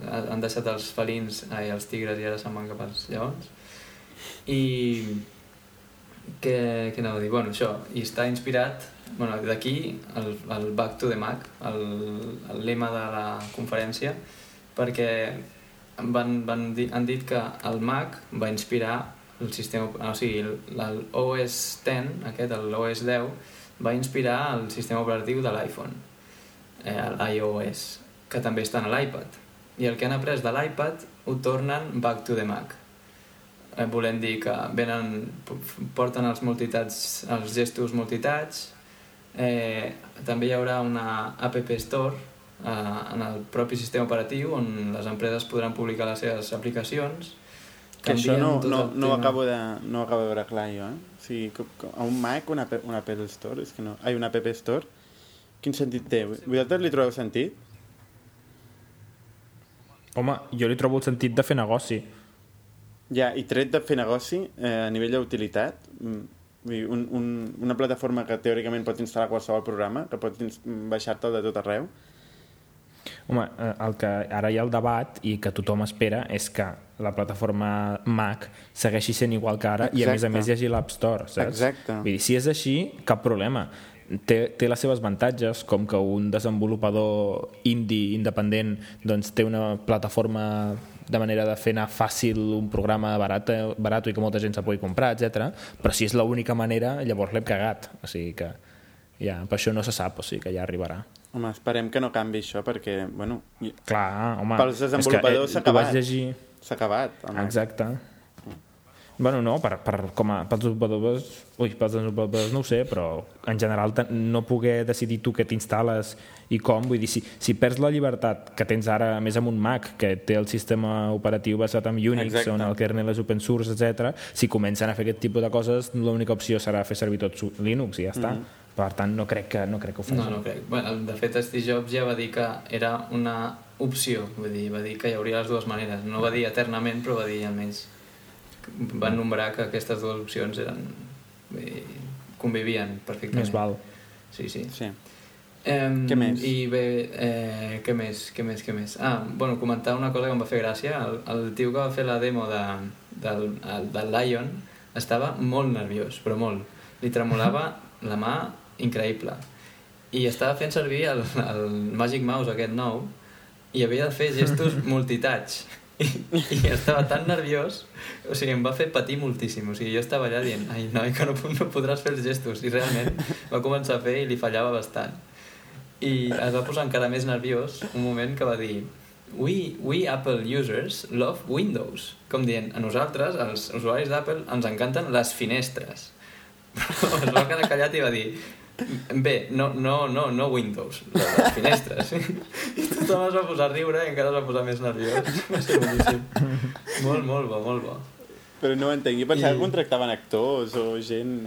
Ha- Han deixat els felins, ai, els tigres i ara se'n van cap als lleons. I què, què anava a dir? Bueno, això, i està inspirat, bueno, d'aquí el, el Back to the Mac, el, el lema de la conferència, perquè van, van dir, han dit que el Mac va inspirar el sistema, o sigui, l'OS 10, aquest, l'OS 10, va inspirar el sistema operatiu de l'iPhone, eh, l'iOS, que també està en l'iPad. I el que han après de l'iPad ho tornen back to the Mac. Eh, volem dir que venen, porten els multitats, els gestos multitats, eh, també hi haurà una App Store eh, en el propi sistema operatiu on les empreses podran publicar les seves aplicacions Que això no, no, no, ho acabo de, no ho acabo de veure clar jo, eh? O sigui, a un Mac, una, una Apple Store, és que no... Ai, una App Store, quin sentit té? Vosaltres li trobeu sentit? Home, jo li trobo el sentit de fer negoci Ja, i tret de fer negoci, eh, a nivell d'utilitat, mm, un, un, una plataforma que teòricament pots instal·lar qualsevol programa, que ins- baixar-te'l de tot arreu, Home, eh, el que ara hi ha el debat i que tothom espera és que la plataforma Mac segueixi sent igual que ara i a més a Exacte. més hi hagi l'App Store, saps? Exacte. Vull dir, si és així, cap problema. Té, té les seves avantatges, com que un desenvolupador indie independent doncs, té una plataforma de manera de fer anar fàcil un programa barat, barat i que molta gent se pugui comprar, etc. Però si és l'única manera, llavors l'hem cagat. O sigui que ja, per això no se sap, o sigui que ja arribarà. home, esperem que no canvi això, perquè, bueno, Clar, home... Pels desenvolupadors s'ha eh, ho vaig acabat. llegir... s'ha acabat. Mac. Exacte. Bueno, no, per, per, com a, pels desenvolupadors... Ui, pels desenvolupadors no ho sé, però en general no poder decidir tu què t'instal·les i com, vull dir, si, si perds la llibertat que tens ara, a més amb un Mac, que té el sistema operatiu basat en Unix, Exacte. on el kernel és open source, etc. si comencen a fer aquest tipus de coses, l'única opció serà fer servir tot Linux i ja està. Per tant, no crec que, no crec que ho facin. No, no crec. Bueno, de fet, Steve Jobs ja va dir que era una opció, vull dir, va dir que hi hauria les dues maneres. No va dir eternament, però va dir almenys... Van nombrar que aquestes dues opcions eren... Convivien perfectament. Més val. Sí, sí. Sí. Um, Què més? I bé, eh, què més, què més, què més? Ah, bueno, comentar una cosa que em va fer gràcia. El, el tio que va fer la demo de, del, el, del Lion estava molt nerviós, però molt. Li tremolava la mà increïble. I estava fent servir el, el Magic Mouse aquest nou i havia de fer gestos multitouch. I, I estava tan nerviós, o sigui, em va fer patir moltíssim. O sigui, jo estava allà dient, ai, noi, que no, no podràs fer els gestos. I realment va començar a fer i li fallava bastant. I es va posar encara més nerviós un moment que va dir We, we Apple users love Windows. Com dient, a nosaltres, els usuaris d'Apple, ens encanten les finestres. Però es va quedar callat i va dir Bé, no, no, no, no Windows, les finestres. I tothom es va posar a riure i encara es va posar més nerviós. Va ser boníssim. Molt, molt bo, molt bo. Però no ho entenc. Jo pensava I- que contractaven actors o gent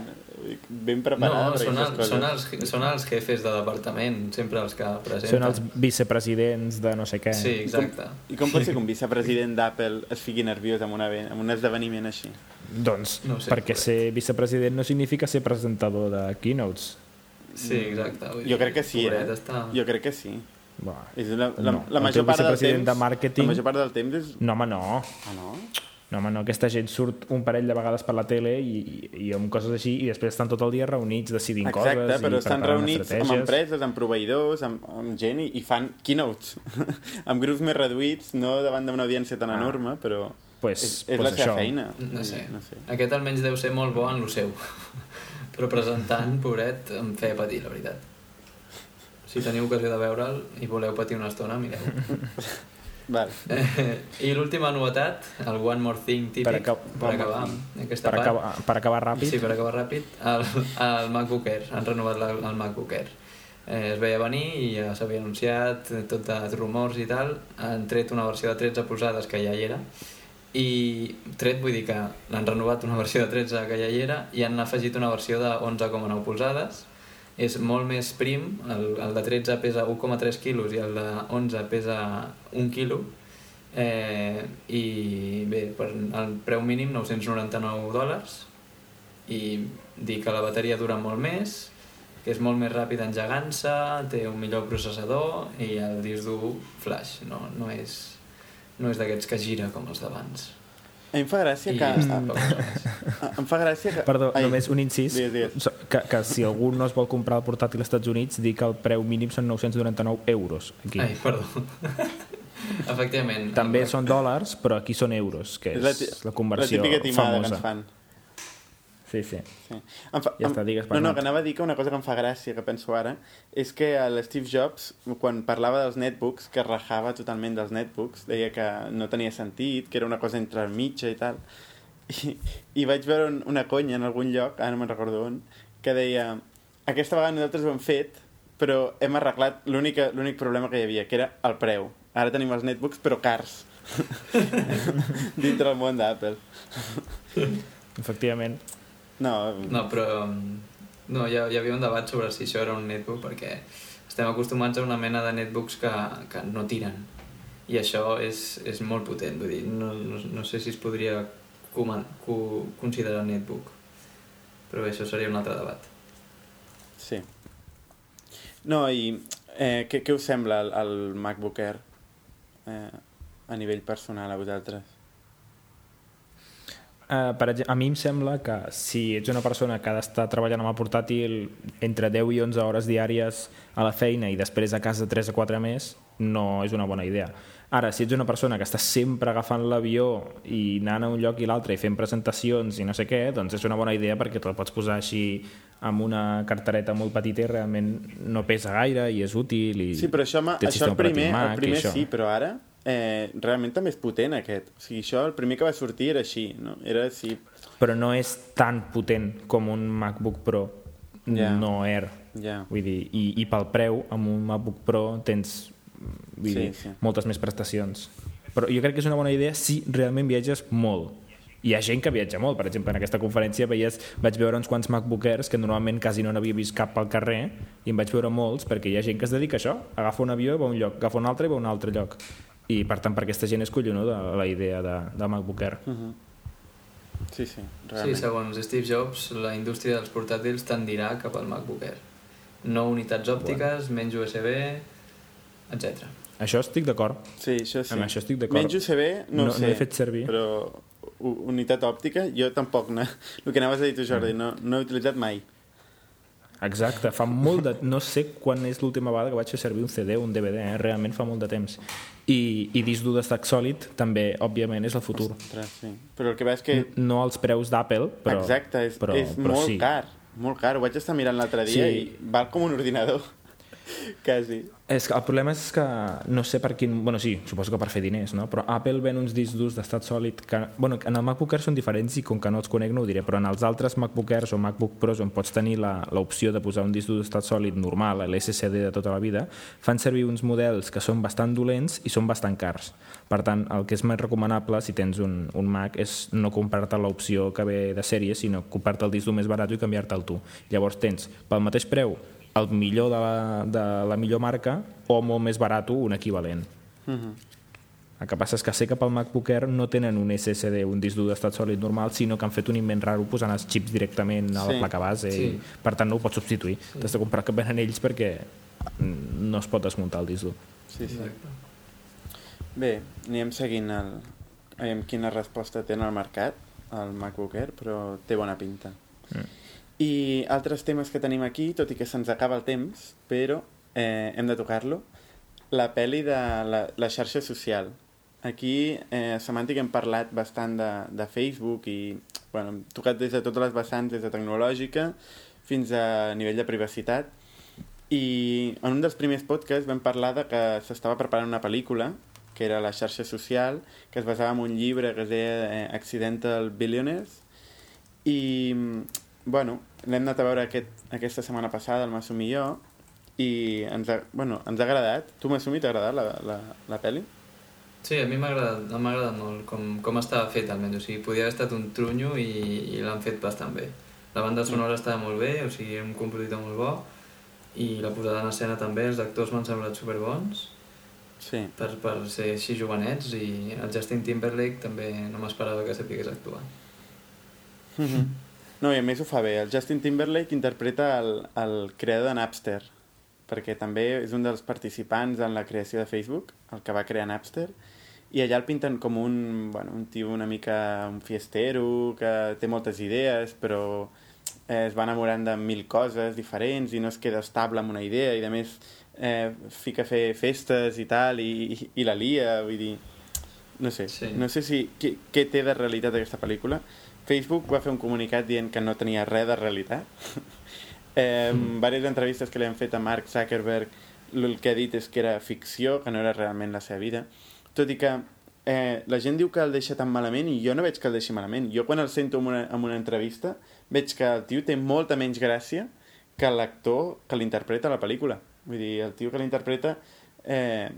ben preparada No, per són, el, són, els, són els jefes de departament, sempre els que presenten. Són els vicepresidents de no sé què. Sí, exacte. I com pot ser que un vicepresident d'Apple es fiqui nerviós amb, una, amb un esdeveniment així? Doncs No sé, perquè pobret. ser vicepresident no significa ser presentador de keynotes. Sí, exacte. Vull Jo dir, crec que sí, eh? Està... Jo crec que sí. Buah. És la, la, No, la major part del temps... de màrqueting- La major part del temps és... No, home, no. Ah, no? No, home, no. Aquesta gent surt un parell de vegades per la tele i, i, i amb coses així i després estan tot el dia reunits decidint Exacte, coses però i estan reunits amb empreses, amb proveïdors, amb, amb gent i, i fan keynotes. amb grups més reduïts, no davant d'una audiència tan Ah. enorme, però Pues, és, és pues la seva això. feina. No sé. no sé. Aquest almenys deu ser molt bo en lo seu. Però presentant, pobret, em feia patir, la veritat. Si teniu ocasió de veure'l i voleu patir una estona, mireu. Vale. Eh, I l'última novetat, el One More Thing típic, Per aca- per acabar aquesta Per part. acabar, per acabar ràpid, Sí, per acabar ràpid, el, el MacBook Air, han renovat la, el MacBook Air. Eh, es veia venir i ja s'havia anunciat, tot de rumors i tal, han tret una versió de 13 polzades que ja hi era, i tret vull dir que l'han renovat una versió de 13 que ja hi era i han afegit una versió de 11,9 polzades, és molt més prim, el, el de 13 pesa 1,3 quilos i el de 11 pesa 1 quilo, eh, i bé, per el preu mínim 999 dòlars, i dir que la bateria dura molt més, que és molt més ràpid engegant-se, té un millor processador i el disc dur flash, no, no és, no és d'aquests que gira com els d'abans. A mi em fa gràcia I que... està, em- fa gràcia que... Perdó, Ai, només un incís. Digues. So- Que, que si algú no es vol comprar el portàtil als Estats Units, dir que el preu mínim són 999 euros. Aquí. Ai, perdó. Efectivament. També són dòlars, però aquí són euros, que és, És la, ti- la conversió la típica timada famosa. que ens fan. Sí, sí. Sí. Em fa, Ja em- està, digues, No, no, que anava a dir que una cosa que em fa gràcia, que penso ara, és que el Steve Jobs, quan parlava dels netbooks, que rajava totalment dels netbooks, deia que no tenia sentit, que era una cosa entre mitja i tal. I, i vaig veure un- una conya en algun lloc, ara no me'n recordo on, que deia aquesta vegada nosaltres ho hem fet, però hem arreglat l'únic l'únic problema que hi havia, que era el preu. Ara tenim els netbooks, però cars. Dintre del món d'Apple. Efectivament. No, No, però... No, hi, hi havia un debat sobre si això era un netbook, perquè estem acostumats a una mena de netbooks que, que no tiren. I això és, és molt potent, vull dir, no, no, no sé si es podria coman, co, considerar netbook. Però bé, això seria un altre debat. Sí. No, i eh, què, què us sembla el, el MacBook Air eh, a nivell personal a vosaltres? Uh, per exemple, a mi em sembla que si ets una persona que ha d'estar treballant amb el portàtil entre 10 i 11 hores diàries a la feina i després a casa 3 o 4 més, no és una bona idea. Ara, si ets una persona que està sempre agafant l'avió i anant a un lloc i l'altre i fent presentacions i no sé què, doncs és una bona idea perquè te'l pots posar així amb una cartereta molt petita i realment no pesa gaire i és útil i Sí, però això, això el primer, Mac el primer sí, però ara eh, realment també és potent aquest. O sigui, això el primer que va sortir era així, no? Era així, però no és tan potent com un MacBook Pro Ja. no Air ja. vull dir, i, i pel preu amb un MacBook Pro tens vull Sí, dir, sí. moltes més prestacions però jo crec que és una bona idea si realment viatges molt hi ha gent que viatja molt, per exemple, en aquesta conferència veies, vaig veure uns quants MacBook Airs que normalment quasi no n'havia vist cap al carrer i en vaig veure molts perquè hi ha gent que es dedica a això agafa un avió i va a un lloc, agafa un altre i va a un altre lloc i per tant per aquesta gent és collonuda la idea de, de MacBook Air Uh Sí, sí, Sí, realment. segons Steve Jobs, la indústria dels portàtils tendirà cap al MacBook Air. no unitats òptiques, bueno. menys USB, etc. Això estic d'acord. Sí, això sí. Amb això estic d'acord. Menys USB, no, No- sé. no he fet servir. Però unitat òptica, jo tampoc. No, el que anaves a dir tu, Mm. Jordi, no, no he utilitzat mai. Exacte, fa molt de... No sé quan és l'última vegada que vaig fer servir un CD o un DVD, eh? realment fa molt de temps. I, i disc dur d'estat sòlid també, òbviament, és el futur. Ostres, sí. Però el que veig que... No als preus d'Apple, però... Exacte, és, però, és però molt sí. car. Molt car. Ho vaig estar mirant l'altre dia Sí. i val com un ordinador. Quasi. És que el problema és que no sé per quin... Bueno, sí, suposo que per fer diners, no? Però Apple ven uns discs durs d'estat sòlid que... Bueno, en el MacBook Air són diferents i com que no els conec no ho diré, però en els altres MacBook Airs o MacBook Pros on pots tenir l'opció de posar un disc dur d'estat sòlid normal, l'SSD de tota la vida, fan servir uns models que són bastant dolents i són bastant cars. Per tant, el que és més recomanable si tens un, un Mac és no comprar-te l'opció que ve de sèrie, sinó comprar-te el disc dur més barat i canviar-te'l tu. Llavors tens, pel mateix preu, el millor de la, de la millor marca o molt més barat un equivalent. Uh -huh. El que passa és que sé que pel MacBook Air no tenen un SSD, un disc dur d'estat sòlid normal, sinó que han fet un invent raro posant els xips directament a la Sí. placa base Sí. i per tant no ho pots substituir. Sí. T'has de comprar que venen ells perquè no es pot desmuntar el disc dur. Sí, sí. Exacte. Bé, anirem seguint el... Aviam quina resposta té en el mercat, el MacBook Air, però té bona pinta. Mm. I altres temes que tenim aquí, tot i que se'ns acaba el temps, però eh, hem de tocar-lo, la pel·li de la, la xarxa social. Aquí eh, Semàntic hem parlat bastant de, de Facebook i bueno, hem tocat des de totes les vessants, des de tecnològica fins a nivell de privacitat. I en un dels primers podcasts vam parlar de que s'estava preparant una pel·lícula que era La xarxa social, que es basava en un llibre que es deia eh, Accidental Billionaires i bueno, l'hem anat a veure aquest, aquesta setmana passada el Masumi i jo i ens ha, bueno, ens ha agradat tu Masumi t'ha agradat la, la, la pel·li? Sí, a mi m'ha agradat, agradat molt com, com estava fet almenys, o sigui, podia haver estat un trunyo i, i l'han fet bastant bé. La banda sonora estava molt bé, o sigui, era un compositor molt bo, i la posada en escena també, els actors m'han semblat superbons, Sí, per, per ser així jovenets, i el Justin Timberlake també no m'esperava que sapigués actuar. Mhm. No, i a més ho fa bé. El Justin Timberlake interpreta el, el creador de Napster, perquè també és un dels participants en la creació de Facebook, el que va crear Napster, i allà el pinten com un, bueno, un tio una mica un fiestero, que té moltes idees, però eh, es va enamorant de mil coses diferents i no es queda estable amb una idea, i a més eh, fica a fer festes i tal, i, i, i la lia, vull dir... No sé, Sí. no sé si, què, què té de realitat aquesta pel·lícula. Facebook va fer un comunicat dient que no tenia res de realitat. eh, mm. Vàries entrevistes que li han fet a Mark Zuckerberg, el que ha dit és que era ficció, que no era realment la seva vida. Tot i que eh, la gent diu que el deixa tan malament i jo no veig que el deixi malament. Jo quan el sento en una, en una entrevista veig que el tio té molta menys gràcia que l'actor que l'interpreta a la pel·lícula. Vull dir, el tio que l'interpreta... Eh,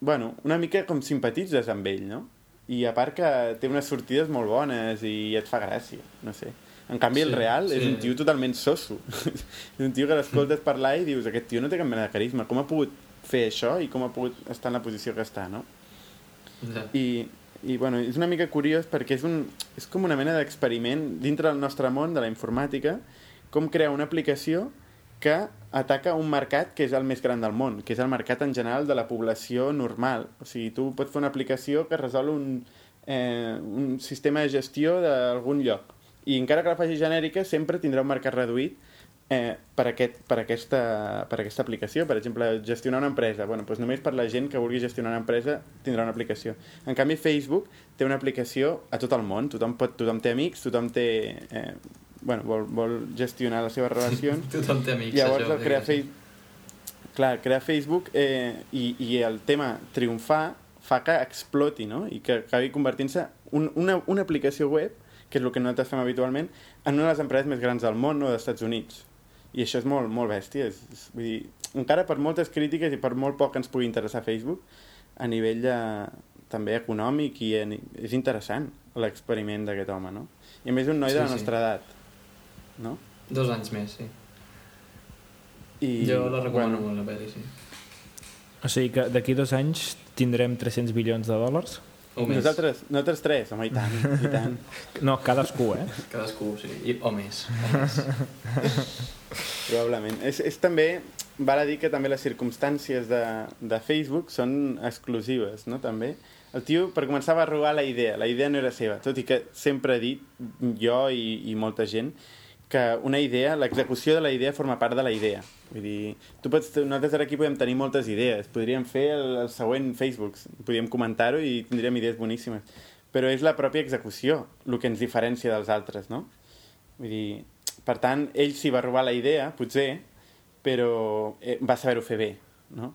bueno, una mica com simpatitzes amb ell, no? I a part que té unes sortides molt bones i et fa gràcia, no sé. En canvi, sí, el Sí, real sí. és un tio totalment soso. és un tio que l'escoltes parlar i dius aquest tio no té cap mena de carisma. Com ha pogut fer això i com ha pogut estar en la posició que està, no? Ja. I, i bueno, és una mica curiós perquè és, un, és com una mena d'experiment dintre del nostre món de la informàtica com crear una aplicació que ataca un mercat que és el més gran del món, que és el mercat en general de la població normal. O sigui, tu pots fer una aplicació que resol un, eh, un sistema de gestió d'algun lloc. I encara que la faci genèrica, sempre tindrà un mercat reduït eh, per, aquest, per, aquesta, per aquesta aplicació. Per exemple, gestionar una empresa. Bueno, doncs només per la gent que vulgui gestionar una empresa tindrà una aplicació. En canvi, Facebook té una aplicació a tot el món. Tothom, pot, tothom té amics, tothom té... Eh, bueno, vol, vol gestionar les seves relacions. Tothom té amics, Llavors, això, crear, diguéssim. Facebook, clar, crear Facebook eh, i, i el tema triomfar fa que exploti, no? I que acabi convertint-se un, una, una aplicació web, que és el que nosaltres fem habitualment, en una de les empreses més grans del món o dels Estats Units. I això és molt, molt bèstia. És, és, vull dir, encara per moltes crítiques i per molt poc que ens pugui interessar Facebook, a nivell de, també econòmic i ni- és interessant l'experiment d'aquest home, no? I a més un noi Sí, de la sí. nostra edat, no? Dos anys més, sí. I, jo la recomano bueno, molt, la pel·li, sí. O sigui que d'aquí dos anys tindrem 300 bilions de dòlars? O més. Nosaltres, nosaltres tres, home, i tant, i tant. No, cadascú, eh? Cadascú, sí. I, o més. O més. Probablement. És, és també, val a dir que també les circumstàncies de, de Facebook són exclusives, no?, també. El tio, per començar, va robar la idea. La idea no era seva, tot i que sempre he dit, jo i, i molta gent, que una idea, l'execució de la idea forma part de la idea. Vull dir, tu pots, nosaltres ara aquí podem tenir moltes idees, podríem fer el, el següent Facebook, podríem comentar-ho i tindríem idees boníssimes, però és la pròpia execució el que ens diferencia dels altres, no? Vull dir, per tant, ell s'hi va robar la idea, potser, però eh, va saber-ho fer bé, no?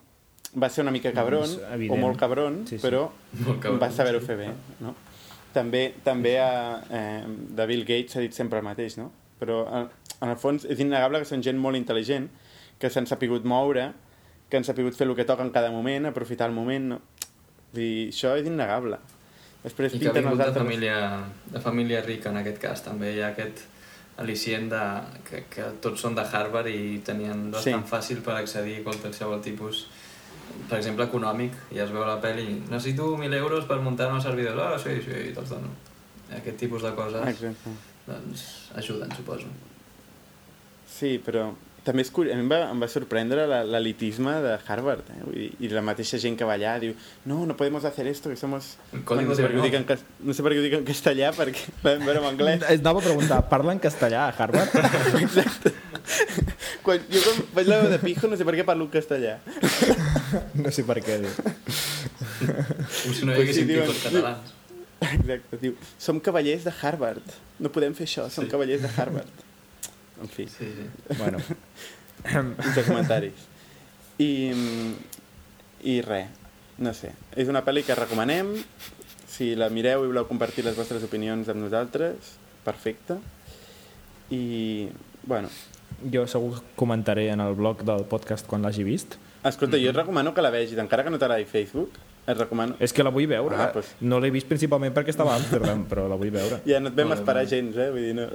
Va ser una mica cabron, És o molt cabron, Sí, sí. però Molt cabron, va saber-ho sí. fer bé, no? També, també a, eh, de Bill Gates s'ha dit sempre el mateix, no? Però eh, en el fons és innegable que són gent molt intel·ligent, que s'han sapigut moure, que han sapigut fer el que toca en cada moment, aprofitar el moment, no? Dir, això és innegable. Després I que ha vingut els de altres... família, de família rica en aquest cas, també hi ha aquest al·licient de, que, que tots són de Harvard i tenien bastant Sí. fàcil per accedir a qualsevol tipus per exemple, econòmic, ja es veu la pel·li necessito 1.000 euros per muntar un servidor ah, sí, sí, i te'ls dono aquest tipus de coses Exacte. doncs ajuden, suposo Sí, però també és curiós, a mi em va, em va sorprendre la- l'elitisme de Harvard, eh? Vull dir, i la mateixa gent que va allà diu no, no podemos hacer esto, que somos... Código no, sé per què ho dic en, cas- no sé per què ho dic en castellà, perquè vam veure en anglès. Anava a preguntar, parlen castellà a Harvard? Exacte. Quan, jo quan vaig la veu de pijo no sé per què parlo en castellà. No sé per què. diu. com si no hi haguessin diuen- tipus catalans Exacte, diu, som cavallers de Harvard. No podem fer això, som Sí. cavallers de Harvard. En fi, sí, sí. Bueno, uns comentaris. I, mm, I res, no sé. És una pel·li que recomanem. Si la mireu i voleu compartir les vostres opinions amb nosaltres, perfecte. I, bueno, jo segur que comentaré en el blog del podcast quan l'hagi vist. escolta, jo et recomano que la vegis, encara que no t'agradi Facebook, et recomano... És que la vull veure. Ah, doncs. No l'he vist principalment perquè estava a Amsterdam, però la vull veure. Ja no et vam bé, esperar bé. gens, eh? Vull dir, no...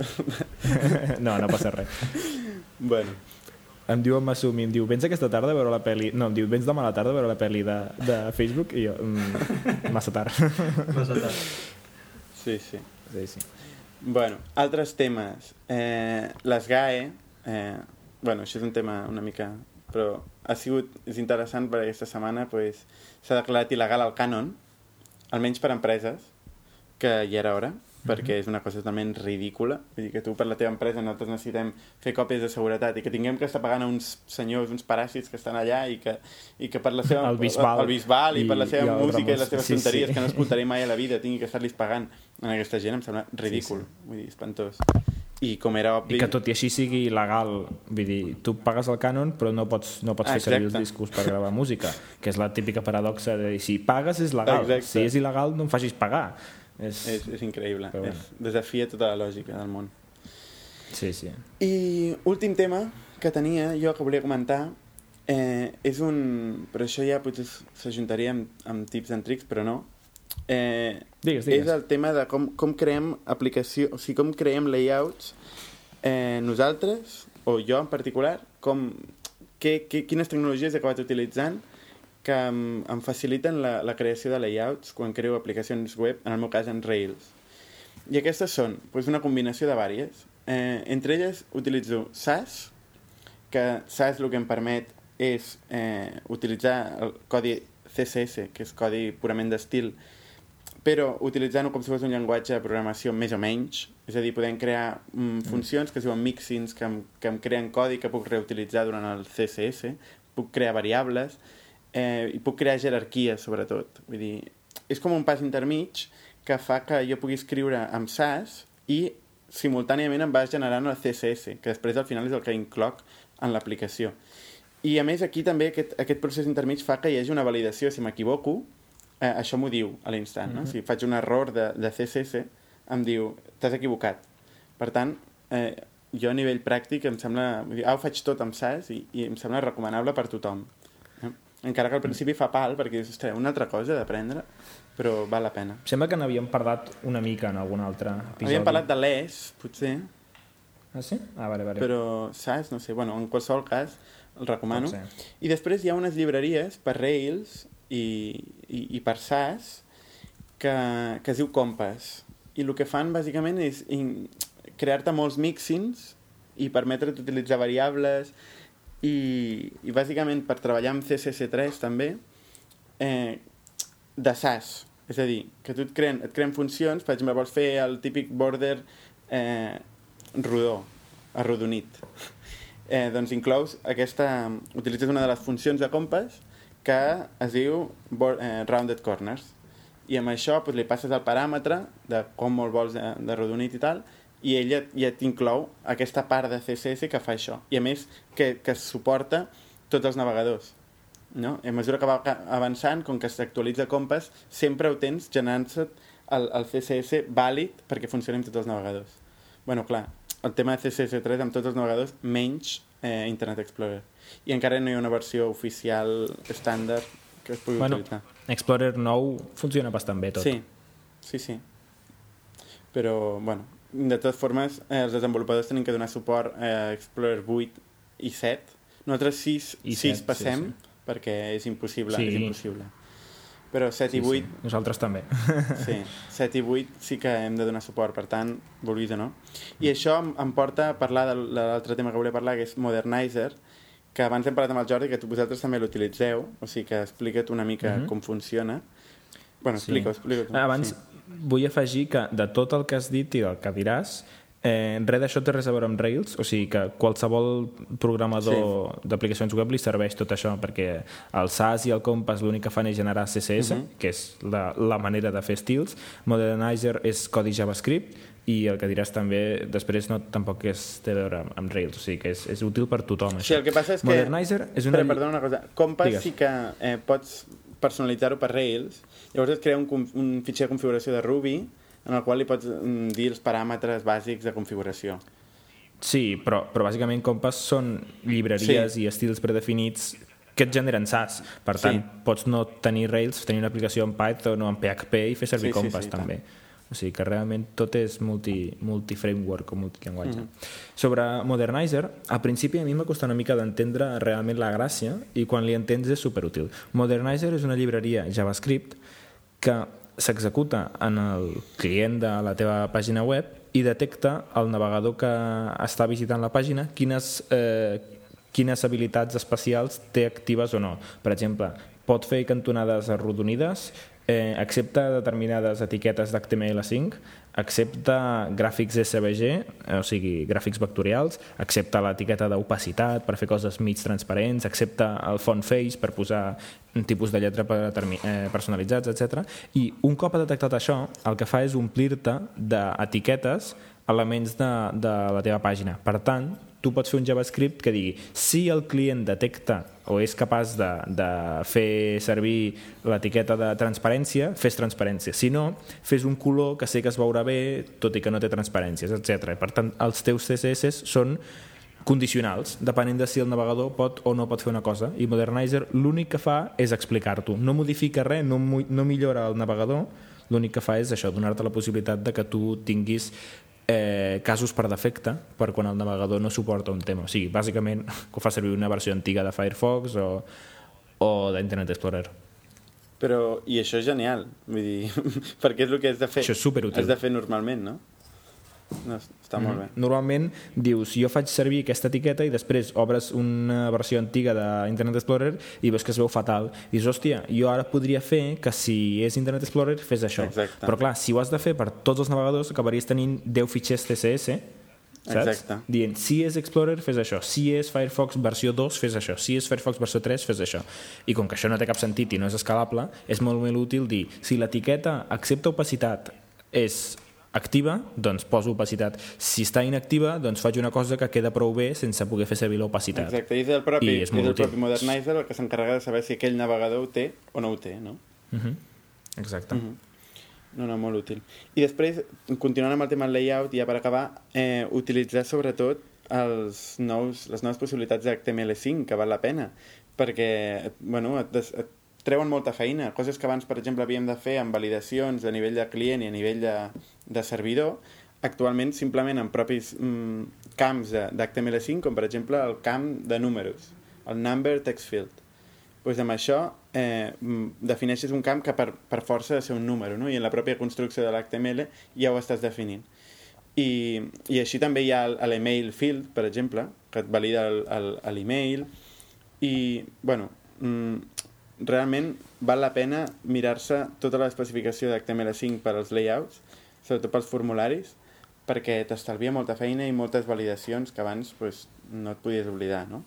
No, no passa res. bueno, Em diu en Masumi, em diu, vens aquesta tarda a veure la pel·li... No, em diu, vens demà a la tarda a veure la pel·li de, de Facebook? I jo, mm, massa tard. Massa tard. sí, sí. sí, sí. Bueno, altres temes. Eh, les GAE, eh, bueno, això és un tema una mica... Però ha sigut, és interessant perquè aquesta setmana pues, s'ha declarat il·legal el cànon, almenys per empreses, que ja era hora, perquè és una cosa totalment ridícula. Vull dir que tu per la teva empresa nosaltres necessitem fer còpies de seguretat i que tinguem que estar pagant a uns senyors, uns paràsits que estan allà i que, i que per la seva... El Bisbal. El Bisbal i, I- per la seva i música i les seves Sí, tonteries sí. que no escoltaré mai a la vida tingui que estar-los pagant a aquesta gent em sembla ridícul, Sí, vull dir, espantós. I com era obvi... I que tot i així sigui il·legal, vull dir, tu pagues el cànon però no pots, no pots Ah, fer servir els discos per gravar música, que és la típica paradoxa de dir, si pagues és legal, Exacte. si és il·legal no em facis pagar. És... És, és increïble, Però és, desafia tota la lògica del món. Sí, sí. I últim tema que tenia jo que volia comentar eh, és un... Però això ja potser s'ajuntaria amb, amb tips and tricks, però no. Eh, Digues, és digues. el tema de com, com creem aplicació, o sigui, com creem layouts eh, nosaltres, o jo en particular, com, què, què, quines tecnologies he acabat utilitzant que em, em faciliten la, la creació de layouts quan creo aplicacions web, en el meu cas en Rails. I aquestes són doncs, una combinació de vàries. Eh, entre elles utilitzo SAS, que SAS el que em permet és eh, utilitzar el codi CSS, que és codi purament d'estil, però utilitzant-ho com si fos un llenguatge de programació més o menys, és a dir, podem crear mm, funcions que es diuen mixins, que em, que em creen codi que puc reutilitzar durant el CSS, puc crear variables, eh, i puc crear jerarquies, sobretot. Vull dir, és com un pas intermig que fa que jo pugui escriure amb SAS i simultàniament em va generant el CSS, que després al final és el que incloc en l'aplicació. I a més aquí també aquest, aquest procés intermig fa que hi hagi una validació, si m'equivoco, eh, això m'ho diu a l'instant, no? Si faig un error de, de CSS, em diu, t'has equivocat. Per tant, eh, jo a nivell pràctic em sembla... Vull dir, ah, ho faig tot amb SAS i, i em sembla recomanable per tothom. Eh? Encara que al principi fa pal, perquè ostres, una altra cosa d'aprendre, però val la pena. Sembla que n'havíem parlat una mica en algun altre episodi. Havíem parlat de l'ES, potser, Ah, sí? Ah, vale, vale. però SAS, no sé, bueno, en qualsevol cas, el recomano. I després hi ha unes llibreries per Rails i, i, i per SAS que, que es diu Compass. I el que fan, bàsicament, és crear-te molts mixins i permetre't utilitzar variables i, i bàsicament per treballar amb CSS3 també eh, de SAS és a dir, que tu et creen, et creen funcions per exemple vols fer el típic border eh, rodó arrodonit eh, doncs inclous aquesta utilitzes una de les funcions de Compass que es diu eh, rounded corners. I amb això doncs, li passes el paràmetre de com el vols de, de rodonit i tal i ella ja t'inclou aquesta part de CSS que fa això. I a més que, que suporta tots els navegadors no? a mesura que va avançant com que s'actualitza Compass sempre ho tens generant-se el, el CSS vàlid perquè funcioni tots els navegadors. Bueno, clar, el tema de CSS3 amb tots els navegadors menys eh, Internet Explorer i encara no hi ha una versió oficial estàndard que es pugui Bueno, utilitzar Explorer 9 funciona bastant bé tot. Sí, sí, sí. Però, bueno, de totes formes, eh, els desenvolupadors tenen que donar suport a Explorer 8 i 7. Nosaltres 6, I 6 set, passem, sí, perquè és impossible, Sí. és impossible. Però 7 Sí, i 8, sí. Nosaltres també. sí, 7 i 8 sí que hem de donar suport, per tant, vulguis o no. I això em, em porta a parlar de l'altre tema que volia parlar, que és Modernizer, que abans hem parlat amb el Jordi, que tu vosaltres també l'utilitzeu, o sigui que explica't una mica Mhm. com funciona. Bueno, Sí. explica-ho, explica-ho. Abans Sí. vull afegir que de tot el que has dit i del que diràs, eh, res d'això té res a veure amb Rails, o sigui que qualsevol programador d'aplicacions web li serveix tot això, perquè el SAS i el Compass l'únic que fan és generar CSS, Mhm. que és la, la manera de fer estils, Modernizer és codi JavaScript, i el que diràs també després no, tampoc és, té a veure amb, amb Rails, o sigui que és, és útil per tothom això. Sí, el que passa és que... Modernizer és una... Espera, perdona una cosa. Compass Digues. sí que eh, pots personalitzar-ho per Rails, llavors et crea un, un fitxer de configuració de Ruby en el qual li pots mm, dir els paràmetres bàsics de configuració. Sí, però, però bàsicament Compass són llibreries Sí. i estils predefinits que et generen SAS. Per Sí. tant, pots no tenir Rails, tenir una aplicació en Python o en PHP i fer servir Sí, sí, Compass sí, també. O sigui que realment tot és multi, multi-framework o multillenguatge. Mhm. Sobre Modernizer, al principi a mi m'ha costat una mica d'entendre realment la gràcia i quan li entens és superútil. Modernizer és una llibreria JavaScript que s'executa en el client de la teva pàgina web i detecta el navegador que està visitant la pàgina quines, eh, quines habilitats especials té actives o no. Per exemple, pot fer cantonades arrodonides, eh, accepta determinades etiquetes d'HTML5, accepta gràfics SVG, o sigui, gràfics vectorials, accepta l'etiqueta d'opacitat per fer coses mig transparents, accepta el font face per posar un tipus de lletra per, eh, personalitzats, etc. I un cop ha detectat això, el que fa és omplir-te d'etiquetes elements de, de la teva pàgina. Per tant, tu pots fer un JavaScript que digui si el client detecta o és capaç de, de fer servir l'etiqueta de transparència, fes transparència. Si no, fes un color que sé que es veurà bé, tot i que no té transparències, etc. Per tant, els teus CSS són condicionals, depenent de si el navegador pot o no pot fer una cosa. I Modernizer l'únic que fa és explicar-t'ho. No modifica res, no, no millora el navegador, l'únic que fa és això, donar-te la possibilitat de que tu tinguis eh, casos per defecte per quan el navegador no suporta un tema. O sigui, bàsicament, que fa servir una versió antiga de Firefox o, o d'Internet Explorer. Però, i això és genial, vull dir, perquè és el que has de fer. Això és superútil. Has de fer normalment, no? No està molt bé. Normalment dius, jo faig servir aquesta etiqueta i després obres una versió antiga d'Internet Explorer i veus que es veu fatal. I dius, hòstia, jo ara podria fer que si és Internet Explorer fes això. Exacte. Però clar, si ho has de fer per tots els navegadors acabaries tenint 10 fitxers CSS saps? Exacte. Dient, si és Explorer, fes això. Si és Firefox versió 2, fes això. Si és Firefox versió 3, fes això. I com que això no té cap sentit i no és escalable, és molt més útil dir, si l'etiqueta accepta opacitat és activa, doncs poso opacitat. Si està inactiva, doncs faig una cosa que queda prou bé sense poder fer servir l'opacitat. Exacte, i és el propi, I és és el útil. propi Modernizer el que s'encarrega de saber si aquell navegador ho té o no ho té, no? Uh -huh. Exacte. Uh -huh. No, no, molt útil. I després, continuant amb el tema del layout, ja per acabar, eh, utilitzar sobretot els nous, les noves possibilitats d'HTML5, que val la pena, perquè bueno, et, des, et treuen molta feina. Coses que abans, per exemple, havíem de fer amb validacions a nivell de client i a nivell de, de servidor, actualment simplement en propis mm, camps de- d'HTML5, com per exemple el camp de números, el number text field. doncs amb això eh, mm, defineixes un camp que per, per força ha de ser un número, no? i en la pròpia construcció de l'HTML ja ho estàs definint. I, i així també hi ha l'email field, per exemple, que et valida l'email, i, bueno, mm, realment val la pena mirar-se tota l'especificació d'HTML5 per als layouts, sobretot pels formularis, perquè t'estalvia molta feina i moltes validacions que abans pues, no et podies oblidar, no?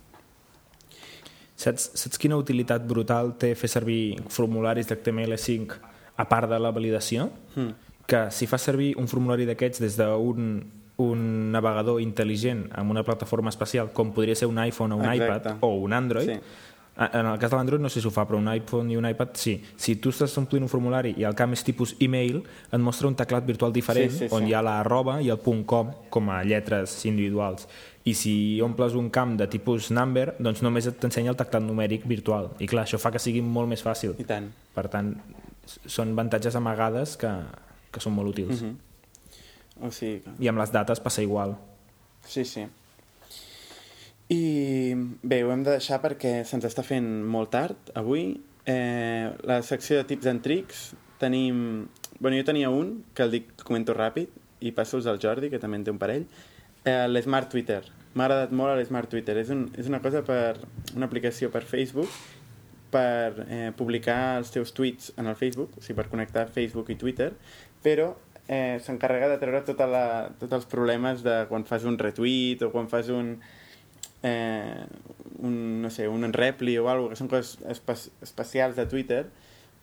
Saps, saps quina utilitat brutal té fer servir formularis d'HTML5 a part de la validació? Mm. Que si fas servir un formulari d'aquests des d'un un navegador intel·ligent amb una plataforma especial, com podria ser un iPhone o un Exacte. iPad o un Android, sí en el cas de l'Android no sé si ho fa, però un iPhone i un iPad sí. Si tu estàs omplint un formulari i el camp és tipus email, et mostra un teclat virtual diferent sí, sí, on sí. hi ha la arroba i el .com com a lletres individuals. I si omples un camp de tipus number, doncs només t'ensenya el teclat numèric virtual. I clar, això fa que sigui molt més fàcil. I tant. Per tant, són avantatges amagades que, que són molt útils. Mm -hmm. o sigui que... I amb les dates passa igual. Sí, sí. I bé, ho hem de deixar perquè se'ns està fent molt tard avui. Eh, la secció de tips and tricks tenim... Bueno, jo tenia un, que el dic, comento ràpid, i passo al Jordi, que també en té un parell. Eh, L'Smart Twitter. M'ha agradat molt l'Smart Twitter. És, un, és una cosa per... una aplicació per Facebook per eh, publicar els teus tweets en el Facebook, o sigui, per connectar Facebook i Twitter, però eh, s'encarrega de treure tota la, tots els problemes de quan fas un retweet o quan fas un, eh, un, no sé, un repli o alguna que són coses espe especials de Twitter,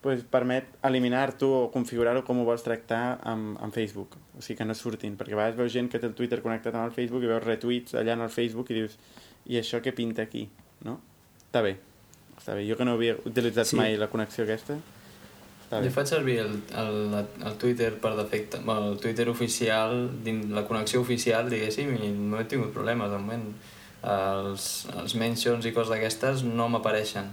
pues, permet eliminar-t'ho o configurar-ho com ho vols tractar amb, amb Facebook. O sigui, que no surtin, perquè a vegades veus gent que té el Twitter connectat amb el Facebook i veus retweets allà en el Facebook i dius i això què pinta aquí? No? Està bé. Està bé. Jo que no havia utilitzat sí. mai la connexió aquesta, està bé. Jo faig servir el, el, el Twitter per defecte, el Twitter oficial, dins la connexió oficial, diguéssim, i no he tingut problemes de moment els, els mentions i coses d'aquestes no m'apareixen.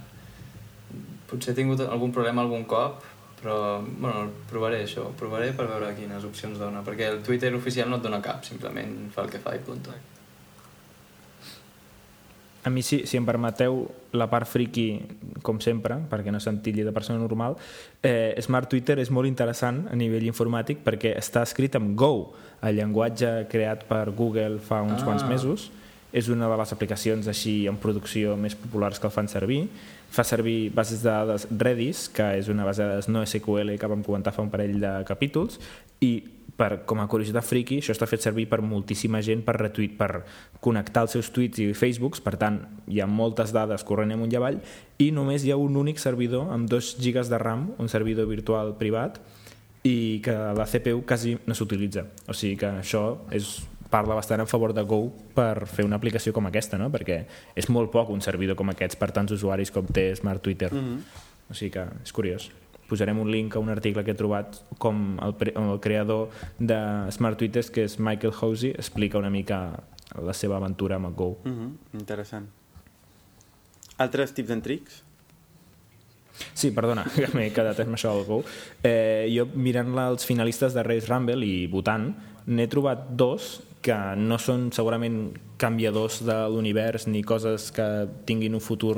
Potser he tingut algun problema algun cop, però bueno, provaré això, provaré per veure quines opcions dona, perquè el Twitter oficial no et dona cap, simplement fa el que fa i punt. A mi, si, si em permeteu la part friki, com sempre, perquè no s'entilli de persona normal, eh, Smart Twitter és molt interessant a nivell informàtic perquè està escrit amb Go, el llenguatge creat per Google fa uns ah. quants mesos, és una de les aplicacions així en producció més populars que el fan servir. Fa servir bases de dades Redis, que és una base de dades no SQL que vam comentar fa un parell de capítols, i per, com a curiositat friki, això està fet servir per moltíssima gent per retuit, per connectar els seus tuits i Facebooks, per tant, hi ha moltes dades corrent amunt i avall, i només hi ha un únic servidor amb 2 gigas de RAM, un servidor virtual privat, i que la CPU quasi no s'utilitza. O sigui que això és parla bastant en favor de Go per fer una aplicació com aquesta, no? perquè és molt poc un servidor com aquests per tants usuaris com té Smart Twitter. Mm -hmm. O sigui que és curiós. Posarem un link a un article que he trobat com el, el creador de Smart Twitter, que és Michael Hosey, explica una mica la seva aventura amb el Go. Mm -hmm. Interessant. Altres tips and tricks? Sí, perdona, que m'he quedat amb això del Go. Eh, jo mirant els finalistes de Race Rumble i votant, n'he trobat dos que no són segurament canviadors de l'univers ni coses que tinguin un futur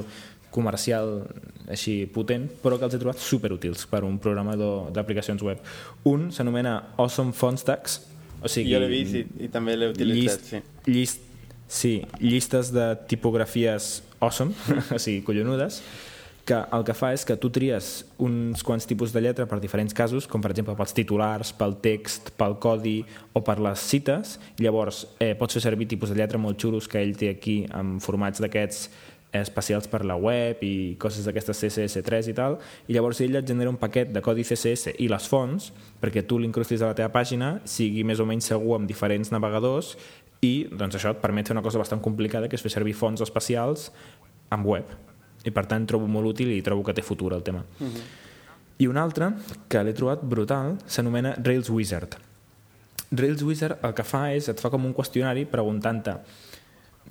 comercial així potent, però que els he trobat superútils per un programador d'aplicacions web. Un s'anomena Awesome Font Stacks, o sigui... Jo l'he vist i, i també l'he utilitzat, llist, sí. Llist, sí, llistes de tipografies awesome, o sigui, collonudes, que el que fa és que tu tries uns quants tipus de lletra per diferents casos, com per exemple pels titulars, pel text, pel codi o per les cites, llavors eh, pots fer servir tipus de lletra molt xulos que ell té aquí amb formats d'aquests especials per la web i coses d'aquestes CSS3 i tal, i llavors ell et genera un paquet de codi CSS i les fonts perquè tu l'incrustis a la teva pàgina, sigui més o menys segur amb diferents navegadors i doncs, això et permet fer una cosa bastant complicada que és fer servir fonts especials amb web i per tant trobo molt útil i trobo que té futur el tema. Uh. -huh. I un altre, que l'he trobat brutal, s'anomena Rails Wizard. Rails Wizard el que fa és, et fa com un qüestionari preguntant-te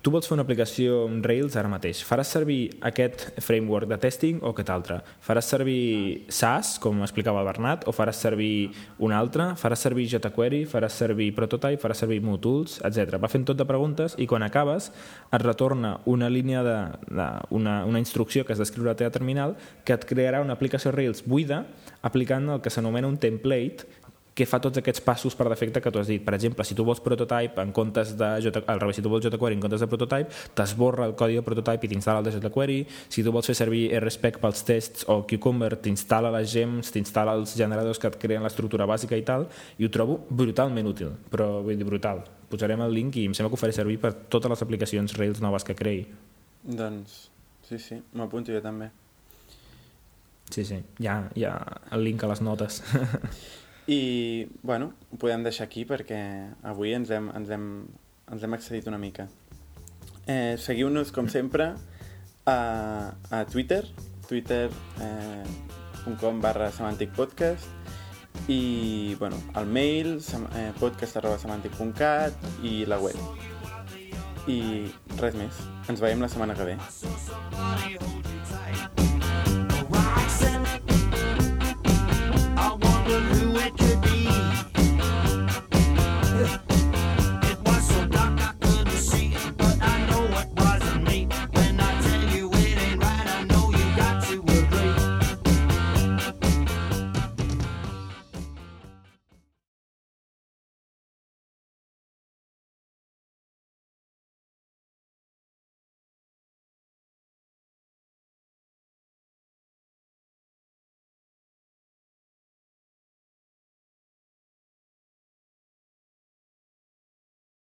tu vols fer una aplicació amb Rails ara mateix. Faràs servir aquest framework de testing o aquest altre? Faràs servir SAS, com explicava el Bernat, o faràs servir un altre? Faràs servir jQuery? Faràs servir Prototype? Faràs servir MooTools? etc. Va fent tot de preguntes i quan acabes et retorna una línia de, de una, una instrucció que has d'escriure a la teva terminal que et crearà una aplicació Rails buida aplicant el que s'anomena un template que fa tots aquests passos per defecte que tu has dit. Per exemple, si tu vols prototype en comptes de J, al revés, si tu vols jQuery en comptes de prototype, t'esborra el codi de prototype i t'instal·la el de jQuery. Si tu vols fer servir RSpec pels tests o Cucumber, t'instal·la les gems, t'instal·la els generadors que et creen l'estructura bàsica i tal, i ho trobo brutalment útil, però vull dir brutal. Posarem el link i em sembla que ho faré servir per totes les aplicacions Rails noves que creï. Doncs, sí, sí, m'apunto jo també. Sí, sí, hi ha, hi ha el link a les notes. I, bueno, ho podem deixar aquí perquè avui ens hem, ens hem, ens hem accedit una mica. Eh, Seguiu-nos, com sempre, a, a Twitter, twitter.com eh, barra semanticpodcast i, bueno, el mail, eh, podcast arroba semantic.cat i la web. I res més. Ens veiem la setmana que ve.